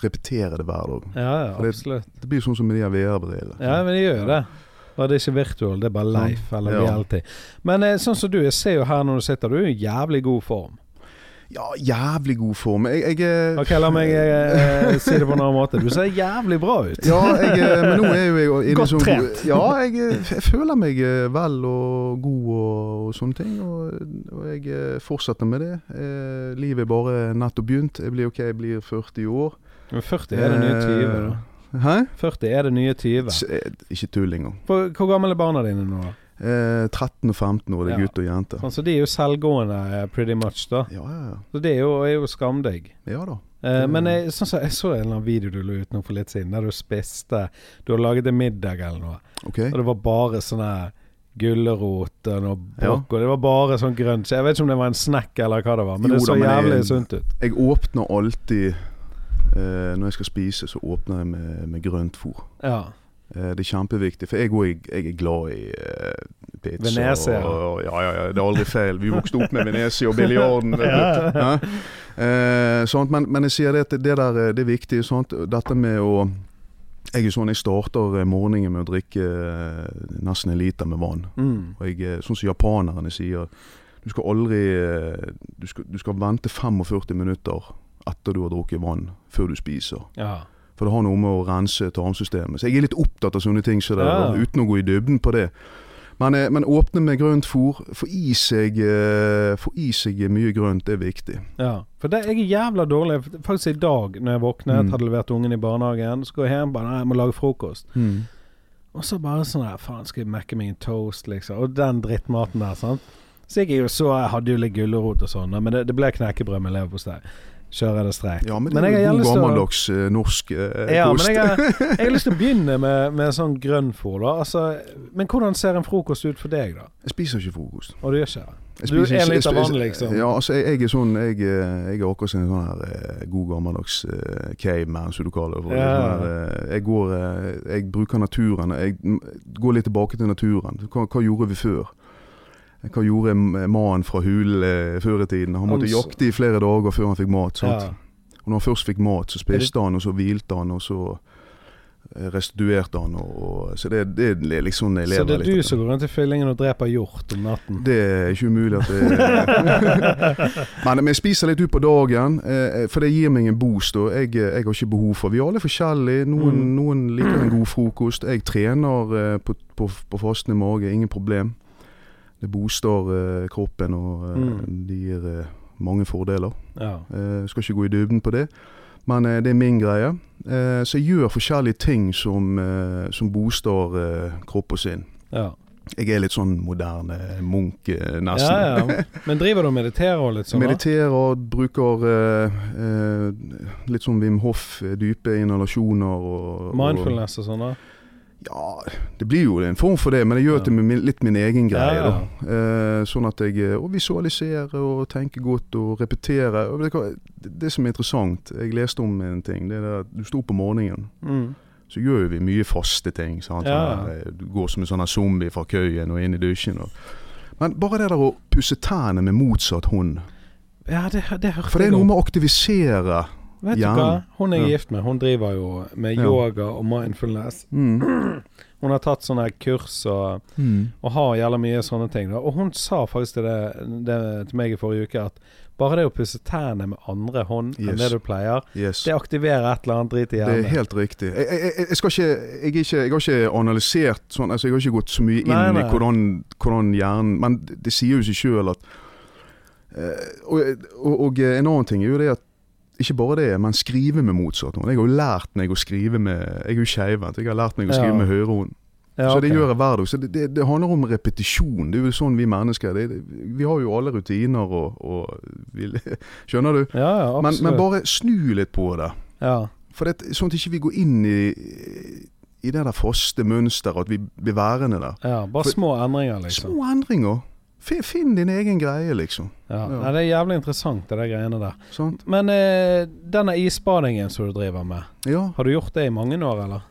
[SPEAKER 2] Repetere det hver dag.
[SPEAKER 1] Ja, ja,
[SPEAKER 2] For det-
[SPEAKER 1] absolutt.
[SPEAKER 2] Det blir sånn som med de VR-brillene.
[SPEAKER 1] Ja, men det gjør det. Bare det er ikke virtual, det er bare life eller reality. Men eh, sånn som du, jeg ser jo her når du sitter, du er i jævlig god form.
[SPEAKER 2] Ja, jævlig god form. Jeg, jeg eh,
[SPEAKER 1] Ok, la meg eh, si det på en annen måte. Du ser jævlig bra ut.
[SPEAKER 2] Ja, jeg, eh, men nå er jo jeg inne
[SPEAKER 3] Godt
[SPEAKER 2] sånn
[SPEAKER 3] trent.
[SPEAKER 2] Ja, jeg, eh, jeg føler meg eh, vel og god og, og sånne ting. Og, og jeg eh, fortsetter med det. Eh, livet er bare nettopp begynt. Jeg blir ok, jeg blir 40 år.
[SPEAKER 1] Men 40 er det nye 20, da.
[SPEAKER 2] Eh, Hæ?
[SPEAKER 1] 40 er det nye 20.
[SPEAKER 2] Eh, Ikke tull engang.
[SPEAKER 1] For, hvor gamle er barna dine nå? da?
[SPEAKER 2] Eh, 13 og 15 år, det er
[SPEAKER 1] Ja.
[SPEAKER 2] gutt og jente.
[SPEAKER 1] Sånn, så de er jo selvgående eh, pretty much, da.
[SPEAKER 2] Ja, ja,
[SPEAKER 1] Så det er jo, er jo skamdigg.
[SPEAKER 2] ja. ja da.
[SPEAKER 1] Eh, men jeg, sånn så, jeg så en eller annen video du la ut nå for litt siden, der du spiste Du har laget en middag eller noe,
[SPEAKER 2] Ok.
[SPEAKER 1] og det var bare sånne gulrot og noe
[SPEAKER 2] Ja.
[SPEAKER 1] det var bare sånn grønt. Så jeg vet ikke om det var en snack eller hva det var, men
[SPEAKER 2] Jo
[SPEAKER 1] det
[SPEAKER 2] da,
[SPEAKER 1] så
[SPEAKER 2] men
[SPEAKER 1] jævlig
[SPEAKER 2] jeg-
[SPEAKER 1] sunt ut.
[SPEAKER 2] Jeg åpner alltid eh, Når jeg skal spise, så åpner jeg med, med grønt fôr.
[SPEAKER 1] Ja.
[SPEAKER 2] Eh, Det er kjempeviktig, for jeg, jeg er glad i uh, pizza.
[SPEAKER 1] Venezia.
[SPEAKER 2] Og, ja, ja, ja, det er aldri feil. Vi vokste opp med Venezia og biljarden. [LAUGHS]
[SPEAKER 3] Ja.
[SPEAKER 2] Eh, sånt, men, men jeg sier det at det der eh, det er viktig. Sånt, dette med å Jeg er sånn, jeg starter morgenen med å drikke nesten en liter med vann.
[SPEAKER 1] Mm.
[SPEAKER 2] Og jeg, sånn som japanerne sier, du skal aldri du skal, du skal vente 45 minutter etter du har drukket vann, før du spiser.
[SPEAKER 1] ja.
[SPEAKER 2] For det har noe med å rense tarmsystemet. Så jeg er litt opptatt av sånne ting, så det,
[SPEAKER 1] Ja.
[SPEAKER 2] uten å gå i dybden på det. Men, eh, men åpne med grønt fôr. Få i eh, få i seg mye grønt, det er viktig.
[SPEAKER 1] Ja, for det, jeg er jævla dårlig. Faktisk i dag når jeg våknet,
[SPEAKER 2] Mm.
[SPEAKER 1] hadde levert ungen i barnehagen, så går jeg hjem bare Nei, jeg må lage frokost. Og så bare sånn her Faen, skal jeg mekke meg en toast, liksom? Og den drittmaten der, sant. Så jeg jo så Jeg hadde jo litt gulrot og sånn, men det, det ble knekkebrød med leverpostei. Kjører det streit.
[SPEAKER 2] Ja, men det er jo god
[SPEAKER 1] til å-
[SPEAKER 2] gammeldags eh, norsk eh,
[SPEAKER 1] Ja,
[SPEAKER 2] kost.
[SPEAKER 1] men jeg har, [LAUGHS] jeg har lyst til å begynne med, med sånn grønnfòr. Altså, men hvordan ser en frokost ut for deg, da?
[SPEAKER 2] Jeg spiser ikke frokost.
[SPEAKER 1] Og du gjør ikke det? Du er en liter vann, liksom.
[SPEAKER 2] Ja, altså jeg, jeg er sånn Jeg, eh, jeg er akkurat som en sånn her eh, god gammeldags uh, caveman, som du kaller det. For.
[SPEAKER 1] Ja.
[SPEAKER 2] Sånn jeg går Jeg bruker naturen. Jeg går litt tilbake til naturen. Hva, hva gjorde vi før? Hva gjorde mannen fra hulen eh, før i tiden? Han måtte jakte i flere dager før han fikk mat.
[SPEAKER 1] Ja.
[SPEAKER 2] Og når han først fikk mat, så spiste han, og så hvilte han, og så eh, restituerte han. Og, og, så det, det er liksom jeg
[SPEAKER 1] Så det er
[SPEAKER 2] litt
[SPEAKER 1] du som går rundt i fyllingen og dreper hjort om natten?
[SPEAKER 2] Det er ikke umulig at det [LAUGHS] men, jeg spiser litt ut på dagen, eh, for det gir meg en boost. Og jeg, jeg har ikke behov for Vi er alle forskjellige. Noen,
[SPEAKER 1] Mm.
[SPEAKER 2] noen liker en god frokost. Jeg trener på, på, på fastende mage, ingen problem. Det booster eh, kroppen, og eh,
[SPEAKER 1] Mm.
[SPEAKER 2] det gir eh, mange fordeler.
[SPEAKER 1] Ja.
[SPEAKER 2] Eh, skal ikke gå i dybden på det. Men det er min greie. Så jeg gjør forskjellige ting som, som booster eh, kropp og sinn.
[SPEAKER 1] ja.
[SPEAKER 2] Jeg er litt sånn moderne munk, nesten.
[SPEAKER 1] Ja, ja. [LAUGHS] Men driver du og mediterer og litt sånn?
[SPEAKER 2] Mediterer, bruker eh, litt sånn Wim Hof, eh, dype inhalasjoner og
[SPEAKER 1] Mindfulness og sånn? da?
[SPEAKER 2] Ja, det blir jo en form for det, men jeg gjør det min, litt min egen greie.
[SPEAKER 1] Ja, ja.
[SPEAKER 2] Eh, sånn at jeg eh, og visualiserer og tenker godt og repeterer. Og det, det som er interessant, jeg leste om en ting, det er det at du sto på morgenen.
[SPEAKER 1] Mm.
[SPEAKER 2] Så gjør vi mye faste ting.
[SPEAKER 1] Ja.
[SPEAKER 2] Sånn eh, Du går som en sånn zombie fra køyen og inn i dusjen. Og. Men bare det der å pusse tærne med motsatt hånd
[SPEAKER 1] Ja, det, det hørte
[SPEAKER 2] For det er noe med å aktivisere
[SPEAKER 1] Vet du hva? Hun er
[SPEAKER 2] Ja.
[SPEAKER 1] gift med. Hun driver jo med
[SPEAKER 2] Ja.
[SPEAKER 1] yoga og mindfulness.
[SPEAKER 2] Mm. [CLEARS THROAT]
[SPEAKER 1] Hun har tatt sånne kurs og, og har jævla mye sånne ting. Da. Og hun sa faktisk til, det, det, til meg i forrige uke at bare det å pusse tærne med andre hånd enn
[SPEAKER 2] Yes.
[SPEAKER 1] det du pleier,
[SPEAKER 2] Yes.
[SPEAKER 1] det aktiverer et eller annet drit i hjernen.
[SPEAKER 2] Det er helt riktig. Jeg, jeg, jeg, ikke, jeg har ikke analysert sånn, altså jeg har ikke gått så mye inn
[SPEAKER 1] Nei, nei.
[SPEAKER 2] i hvordan, hvordan hjernen Men det, det sier jo seg sjøl at eh, og, og, og en annen ting er jo det at ikke bare det, men skrive med motsatt hånd. Jeg har jo lært meg å skrive med Jeg er jo skeivhendt. Jeg har lært meg å skrive med høyre hånd.
[SPEAKER 1] Ja,
[SPEAKER 2] Så det gjør jeg hver dag. Så det, det, det handler om repetisjon. Det er jo sånn vi mennesker det, Vi har jo alle rutiner og, og vi, [LAUGHS] Skjønner du?
[SPEAKER 1] Ja, ja,
[SPEAKER 2] Men, men bare snu litt på det.
[SPEAKER 1] ja.
[SPEAKER 2] For det, sånn at ikke vi går inn i, i det der faste mønsteret, at vi blir værende der.
[SPEAKER 1] ja, bare
[SPEAKER 2] For-
[SPEAKER 1] små endringer, liksom.
[SPEAKER 2] Små endringer. Finn, finn din egen greie, liksom.
[SPEAKER 1] Ja.
[SPEAKER 2] Ja.
[SPEAKER 1] Nei, det er jævlig interessant, det der greiene der.
[SPEAKER 2] Sant?
[SPEAKER 1] Men eh, denne isbadingen som du driver med,
[SPEAKER 2] Ja.
[SPEAKER 1] har du gjort det i mange år, eller?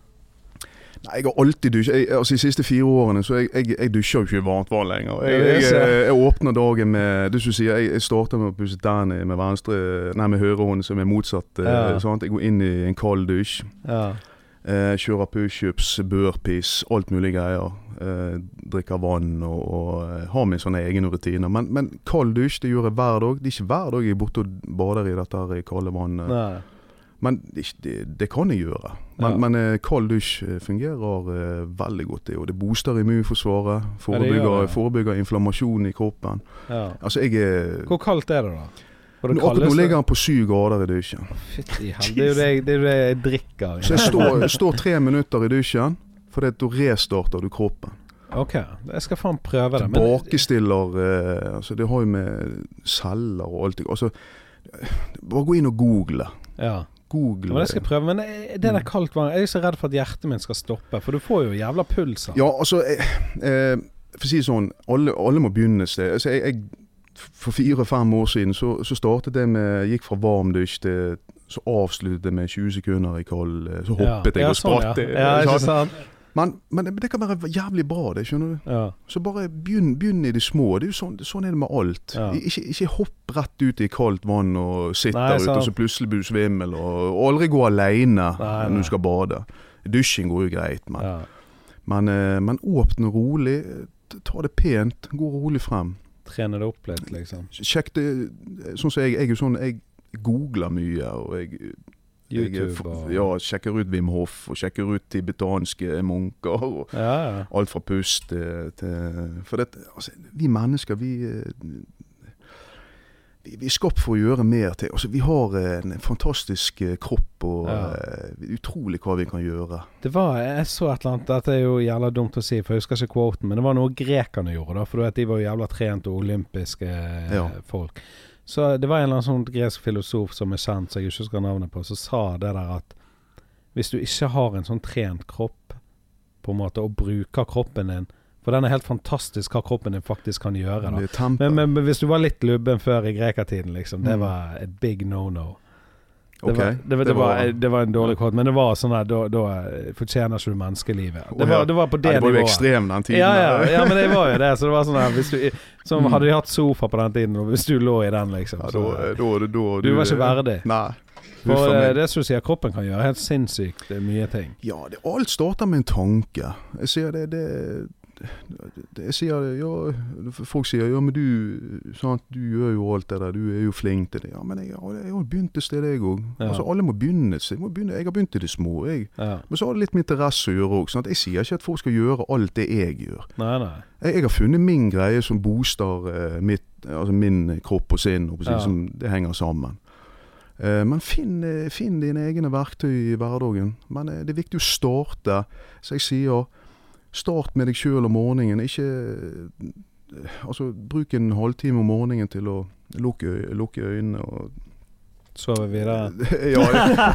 [SPEAKER 2] Nei, jeg har alltid dusja. Altså, de siste fire årene så jeg, jeg, jeg dusjer jo ikke i varmt vann lenger. Jeg, jeg,
[SPEAKER 1] jeg.
[SPEAKER 2] åpner dagen med Det som du sier, jeg, jeg starter med å pusse tennene med venstre Nei, med høyre hånd, som er motsatt. eh,
[SPEAKER 1] Ja.
[SPEAKER 2] Sant? Jeg går inn i en kald dusj.
[SPEAKER 1] Ja.
[SPEAKER 2] Eh, kjører pushups, burpees, alt mulig greier. Eh, drikker vann og, og eh, har min sånne egne rutiner. Men, men kald dusj det gjør jeg hver dag. Det er ikke hver dag jeg er borte og bader i dette her kalde vannet.
[SPEAKER 1] Nei.
[SPEAKER 2] Men det, det, det kan jeg gjøre. Men,
[SPEAKER 1] Ja.
[SPEAKER 2] men eh, kald dusj eh, fungerer eh, veldig godt. Det, det booster immunforsvaret.
[SPEAKER 1] Ja,
[SPEAKER 2] Forebygger,
[SPEAKER 1] det.
[SPEAKER 2] forebygger inflammasjon i kroppen.
[SPEAKER 1] Ja.
[SPEAKER 2] Altså jeg er
[SPEAKER 1] Hvor kaldt er det, da? På det
[SPEAKER 2] nå, ligger han på syv grader i dusjen.
[SPEAKER 1] Fytti hell, det er jo det, jeg- er drikker.
[SPEAKER 2] Så jeg står, står tre minutter i dusjen, for det, da restarter du kroppen.
[SPEAKER 1] Ok, jeg skal faen prøve det.
[SPEAKER 2] Tilbakestiller eh, altså Det har jo med celler og alt altså, Bare gå inn og google.
[SPEAKER 1] ja.
[SPEAKER 2] Google.
[SPEAKER 1] Men jeg skal prøve. Men eh, det der kaldt vann Jeg er så redd for at hjertet mitt skal stoppe, for du får jo jævla puls av
[SPEAKER 2] Ja, altså eh, eh, For å si det sånn, alle, alle må begynne et sted. Altså, jeg, jeg, for fire-fem år siden så, så startet jeg med Gikk fra varm dusj til Så avsluttet jeg med 20 sekunder i kald eh, Så hoppet jeg og spratt.
[SPEAKER 1] Sånn,
[SPEAKER 2] eh,
[SPEAKER 1] ja. ja, ikke
[SPEAKER 2] sant? Men, men det, kan være jævlig bra, det. Skjønner du?
[SPEAKER 1] Ja.
[SPEAKER 2] Så bare begynn, begynn i det små. Det er jo sånn, sånn er det med alt.
[SPEAKER 1] Ja.
[SPEAKER 2] Ikke, ikke hopp rett ut i kaldt vann og sitt
[SPEAKER 1] Nei,
[SPEAKER 2] der ute, og så plutselig blir du svimmel. Og, og aldri gå alene når du skal bade. Dusjing går jo greit, men,
[SPEAKER 1] ja.
[SPEAKER 2] men, eh, men åpne rolig. Ta det pent. Gå rolig frem.
[SPEAKER 1] Trene det opp litt, liksom.
[SPEAKER 2] Sjekk det Sånn som jeg, jeg er jo sånn Jeg googler mye, og jeg
[SPEAKER 1] YouTube og
[SPEAKER 2] ja, sjekker ut Wim Hof, og sjekker ut tibetanske munker. og
[SPEAKER 1] Ja, ja.
[SPEAKER 2] Alt fra pust til, til For det, altså, vi mennesker, vi, eh, vi Vi er skapt for å gjøre mer til. Altså, vi har en fantastisk eh, kropp og
[SPEAKER 1] Ja.
[SPEAKER 2] uh, utrolig hva vi kan gjøre.
[SPEAKER 1] Det var, Jeg så et eller annet Dette er jo jævla dumt å si, for jeg husker ikke quoten, men det var noe grekerne gjorde, da. For du vet, de var jo jævla trent og olympiske eh,
[SPEAKER 2] Ja.
[SPEAKER 1] folk. Så det var en eller annen sånn gresk filosof som er kjent, som jeg ikke husker navnet på, som sa det der at hvis du ikke har en sånn trent kropp, på en måte, og bruker kroppen din For den er helt fantastisk hva kroppen din faktisk kan gjøre. men, men, men hvis du var litt lubben før i grekertiden, liksom, det
[SPEAKER 2] Mm.
[SPEAKER 1] var et big no-no. Det,
[SPEAKER 2] okay.
[SPEAKER 1] var, det, var, det, var, det var en dårlig kort, men det var sånn at Da, da fortjener ikke du menneskelivet. Det var, det var på det
[SPEAKER 2] Nei, det var jo ekstrem den tiden.
[SPEAKER 1] Ja, ja, ja, men det var jo det. Så det var sånn at [LAUGHS] Som
[SPEAKER 2] Mm.
[SPEAKER 1] hadde de hatt sofa på den tiden, og hvis du lå i den, liksom.
[SPEAKER 2] Ja,
[SPEAKER 1] så,
[SPEAKER 2] da, da, da, da,
[SPEAKER 1] du var ikke verdig.
[SPEAKER 2] Nei.
[SPEAKER 1] For eh, det som sier, kroppen kan gjøre helt sinnssykt mye ting.
[SPEAKER 2] Ja, det, alt starter med en tanke. Jeg sier det, det Jeg sier ja Folk sier ja, men du sant, du gjør jo alt det der, du er jo flink til det. Ja, men jeg, jeg har begynt et sted, jeg òg.
[SPEAKER 1] Ja.
[SPEAKER 2] Altså, alle må begynne et sted. Jeg, har begynt i det små, jeg.
[SPEAKER 1] Ja.
[SPEAKER 2] Men så har det litt med interesse å gjøre òg. Jeg sier ikke at folk skal gjøre alt det jeg gjør.
[SPEAKER 1] Nei, nei.
[SPEAKER 2] Jeg, jeg har funnet min greie som booster eh, mitt, altså min kropp og sinn. og som Det henger sammen. Eh, men finn, eh, finn dine egne verktøy i hverdagen. Men eh, det er viktig å starte. Så jeg sier, start med deg sjøl om morgenen. Ikke eh, Altså, bruk en halvtime om morgenen til å lukke, lukke øynene og
[SPEAKER 1] Sove videre. [LAUGHS]
[SPEAKER 2] Ja,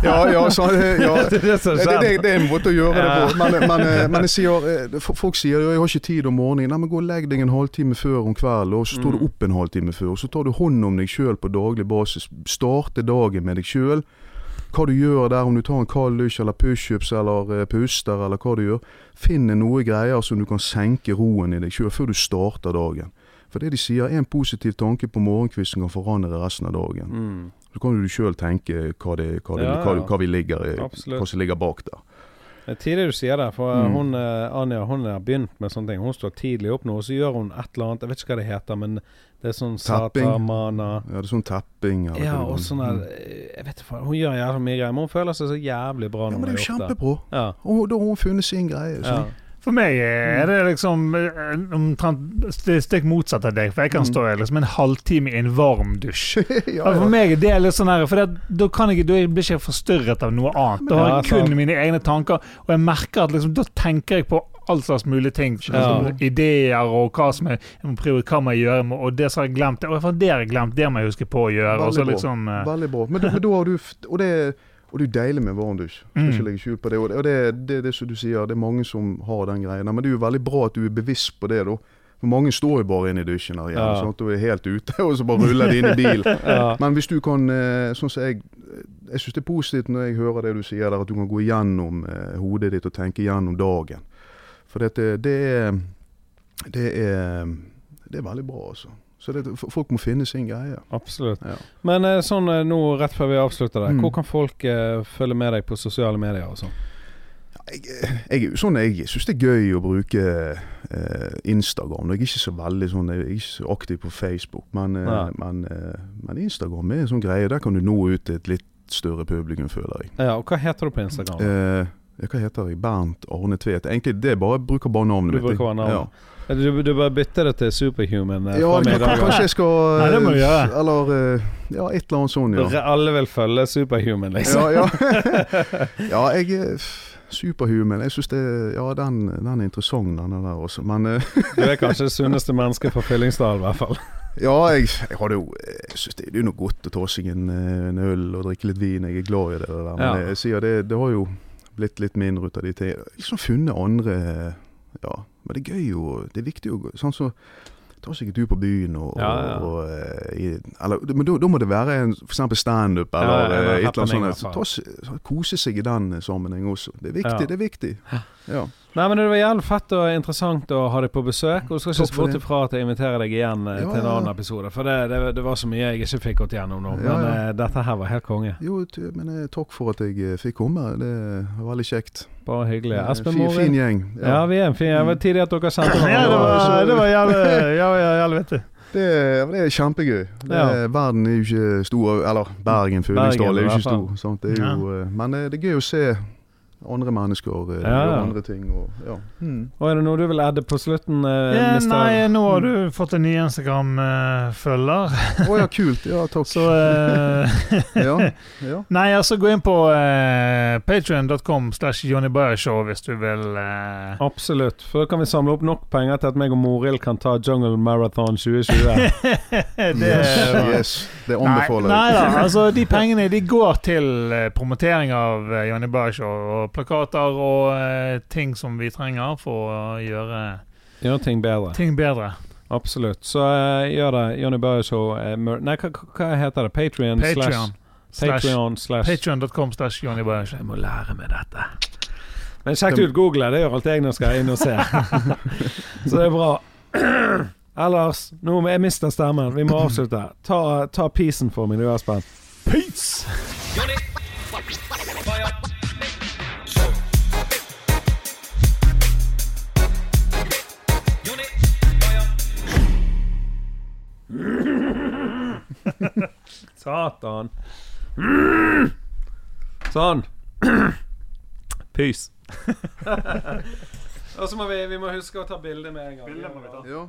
[SPEAKER 2] ja, ja, så, ja. [LAUGHS]
[SPEAKER 1] det er det
[SPEAKER 2] Det, er en måte å gjøre det på. Men, men, eh, men sier, eh, folk sier jo jeg har ikke tid om morgenen. Nei, men Gå og legg deg en halvtime før om kvelden, og så står
[SPEAKER 1] Mm.
[SPEAKER 2] du opp en halvtime før. og Så tar du hånd om deg sjøl på daglig basis. Starte dagen med deg sjøl. Hva du gjør der, om du tar en kald dusj eller pushups eller eh, puster eller hva du gjør. Finn noe greier som du kan senke roen i deg sjøl før du starter dagen. For det de sier, en positiv tanke på morgenkvisten kan forandre resten av dagen.
[SPEAKER 1] Mm.
[SPEAKER 2] Så kan du sjøl tenke hva, det, hva, det,
[SPEAKER 1] Ja,
[SPEAKER 2] hva, hva vi ligger hva som ligger bak der.
[SPEAKER 1] Det er tidlig du sier det, for
[SPEAKER 2] Mm.
[SPEAKER 1] hun, eh, Anja hun har begynt med sånne ting. Hun står tidlig opp nå, og så gjør hun et eller annet. Jeg vet ikke hva det heter, men det er sånn
[SPEAKER 2] Tapping.
[SPEAKER 1] satamana
[SPEAKER 2] Ja, det er sånn tapping. eller
[SPEAKER 1] Ja, og sånn der eh, Jeg vet ikke, Hun gjør jævlig mye greier, men hun føler seg så jævlig bra
[SPEAKER 2] Ja,
[SPEAKER 1] når
[SPEAKER 2] men det er jo kjempebra.
[SPEAKER 1] Ja,
[SPEAKER 2] Og da har hun funnet sin greie.
[SPEAKER 1] ja.
[SPEAKER 3] For meg er det liksom eh, omtrent stikk motsatt av deg. For jeg kan
[SPEAKER 2] Mm.
[SPEAKER 3] stå liksom en halvtime i en varm dusj. [LAUGHS]
[SPEAKER 2] ja,
[SPEAKER 3] ja. For
[SPEAKER 2] ja.
[SPEAKER 3] meg er det litt sånn her For det, da, kan jeg, da blir ikke jeg forstyrret av noe annet. Da har jeg kun mine egne tanker, og jeg merker at liksom, da tenker jeg på all slags mulige ting.
[SPEAKER 1] Ja.
[SPEAKER 3] Liksom, Ideer og hva som er, jeg må prioritere, hva må jeg gjøre, og det som jeg glemt. Og det har jeg glemt, det må jeg huske på å gjøre.
[SPEAKER 2] Veldig bra.
[SPEAKER 3] liksom eh,
[SPEAKER 2] Veldig bra. Men, men da har du Og det, og det er jo deilig med varmdusj. Skal
[SPEAKER 3] Mm.
[SPEAKER 2] ikke legge skjul på det. Og det, det, det, det som du sier, det er mange som har den greia. Men det er jo veldig bra at du er bevisst på det, da. For mange står jo bare inne i dusjen der igjen,
[SPEAKER 1] Ja.
[SPEAKER 2] sånn at du er helt ute, [LAUGHS] og så bare ruller de inn i bilen. [LAUGHS]
[SPEAKER 1] ja.
[SPEAKER 2] Men hvis du kan, eh, sånn som jeg Jeg syns det er positivt når jeg hører det du sier der, at du kan gå igjennom eh, hodet ditt og tenke igjennom dagen. For dette, det er Det er Det er veldig bra, altså. Så det, folk må finne sin greie.
[SPEAKER 1] Absolutt.
[SPEAKER 2] Ja.
[SPEAKER 1] Men eh, sånn eh, nå rett før vi avslutter det,
[SPEAKER 2] Mm.
[SPEAKER 1] hvor kan folk eh, følge med deg på sosiale medier og sånn?
[SPEAKER 2] Jeg, jeg sånn, jeg syns det er gøy å bruke eh, Instagram. Jeg er ikke så veldig sånn, jeg er ikke så aktiv på Facebook, men, eh, men, eh, men Instagram er en sånn greie. Der kan du nå ut til et litt større publikum, føler jeg.
[SPEAKER 1] Ja, og hva heter du på Instagram?
[SPEAKER 2] Eh, hva heter jeg? Bernt Arne Tvedt. Egentlig det er bare, jeg bruker bare navnet mitt. Du
[SPEAKER 1] bruker bare navnet.
[SPEAKER 2] Ja.
[SPEAKER 1] Du, du bare bytter det til Superhuman. eh,
[SPEAKER 2] Ja, kanskje jeg skal
[SPEAKER 3] Nei, det må du gjøre.
[SPEAKER 2] Eller eh, ja, et eller annet sånt, ja.
[SPEAKER 1] Alle vil følge Superhuman, liksom.
[SPEAKER 2] Ja, ja. [LAUGHS] [LAUGHS] ja jeg er Superhuman. Jeg syns Ja, den, den er interessant, den der også. Men eh, [LAUGHS]
[SPEAKER 1] Du er kanskje det sunneste mennesket fra Fyllingsdal, i hvert fall.
[SPEAKER 2] ja, jeg, jeg hadde jo Jeg syns det, det er noe godt å ta seg en, eh, en øl og drikke litt vin. Jeg er glad i det der. Men
[SPEAKER 1] Ja.
[SPEAKER 2] jeg, jeg sier det, det har jo blitt litt mindre ut av de tingene. Liksom funnet andre Ja. Men det er gøy jo Det er viktig å gå Sånn så Ta seg en tur på byen og,
[SPEAKER 1] Ja, ja.
[SPEAKER 2] og, og eh, i, eller, Men da, må det være en, for eksempel standup eller
[SPEAKER 1] ja,
[SPEAKER 2] et eller annet sånt.
[SPEAKER 1] Så,
[SPEAKER 2] Ta Kose seg i den eh, sammenheng også. Det er viktig. Det er viktig. Ja.
[SPEAKER 1] Nei, men Det var jævlig fett og interessant å ha deg på besøk. Og skal ikke se bort ifra at jeg inviterer deg igjen eh,
[SPEAKER 2] Ja,
[SPEAKER 1] til en annen episode. For det, det, det var så mye jeg ikke fikk gått gjennom nå.
[SPEAKER 2] Ja,
[SPEAKER 1] Men
[SPEAKER 2] ja.
[SPEAKER 1] eh, dette her var helt konge.
[SPEAKER 2] Jo, men eh, takk for at jeg fikk komme. Det var veldig kjekt.
[SPEAKER 1] Bare hyggelig. Espen
[SPEAKER 2] fin, fin gjeng.
[SPEAKER 1] Ja. vi er en fin gjeng. Det var tidlig at dere kjente
[SPEAKER 3] Ja, det var, det var jævlig, [LAUGHS] ja, ja, jævlig vittig.
[SPEAKER 2] Det, det er kjempegøy. Det,
[SPEAKER 1] Ja.
[SPEAKER 2] Verden er jo ikke stor Eller Bergen, Fyllingsdal er jo ikke stor. Sant? Det er jo, men det er gøy å se andre mennesker eh,
[SPEAKER 1] Ja, ja.
[SPEAKER 2] gjøre andre ting. Og, ja. Mm.
[SPEAKER 1] Og er det noe du vil adde på slutten? eh,
[SPEAKER 3] Ja, nei, nå har du fått en ny Instagram-følger,
[SPEAKER 2] Å ja, kult. Ja, takk.
[SPEAKER 3] så eh, [LAUGHS]
[SPEAKER 2] Ja, [LAUGHS] ja.
[SPEAKER 3] Nei, altså gå inn på eh, patrion.com slash Johnny Bayer Show hvis du vil eh,
[SPEAKER 1] Absolutt. For da kan vi samle opp nok penger til at meg og Morild kan ta Jungle Marathon 2020. [LAUGHS]
[SPEAKER 3] det,
[SPEAKER 2] Yes, yes. Det anbefaler jeg.
[SPEAKER 3] nei da, altså de pengene de går til eh, promotering av uh, Johnny Bayer Show og plakater og eh, ting som vi trenger for å gjøre
[SPEAKER 1] Gjøre ting bedre.
[SPEAKER 3] ting bedre.
[SPEAKER 1] Absolutt. Så eh, gjør det. Johnny Bøye Show. eh, nei, hva, heter det? Patrion slash
[SPEAKER 3] Patreon. slash-
[SPEAKER 1] Patreon slash
[SPEAKER 3] Johnny Bayer
[SPEAKER 1] Jeg må lære meg dette. Men sjekk ut Google. Det gjør alltid jeg når jeg skal inn og se. [LAUGHS] Så det er bra. Ellers Nå jeg miste stemmen. Vi må avslutte. Ta, ta peacen for meg, du Espen.
[SPEAKER 3] Peace!
[SPEAKER 1] Satan. Sånn. Pys. [LAUGHS] Og så må vi, vi må huske å ta bilde med en gang.
[SPEAKER 3] Bildet må vi ta.
[SPEAKER 2] Ja.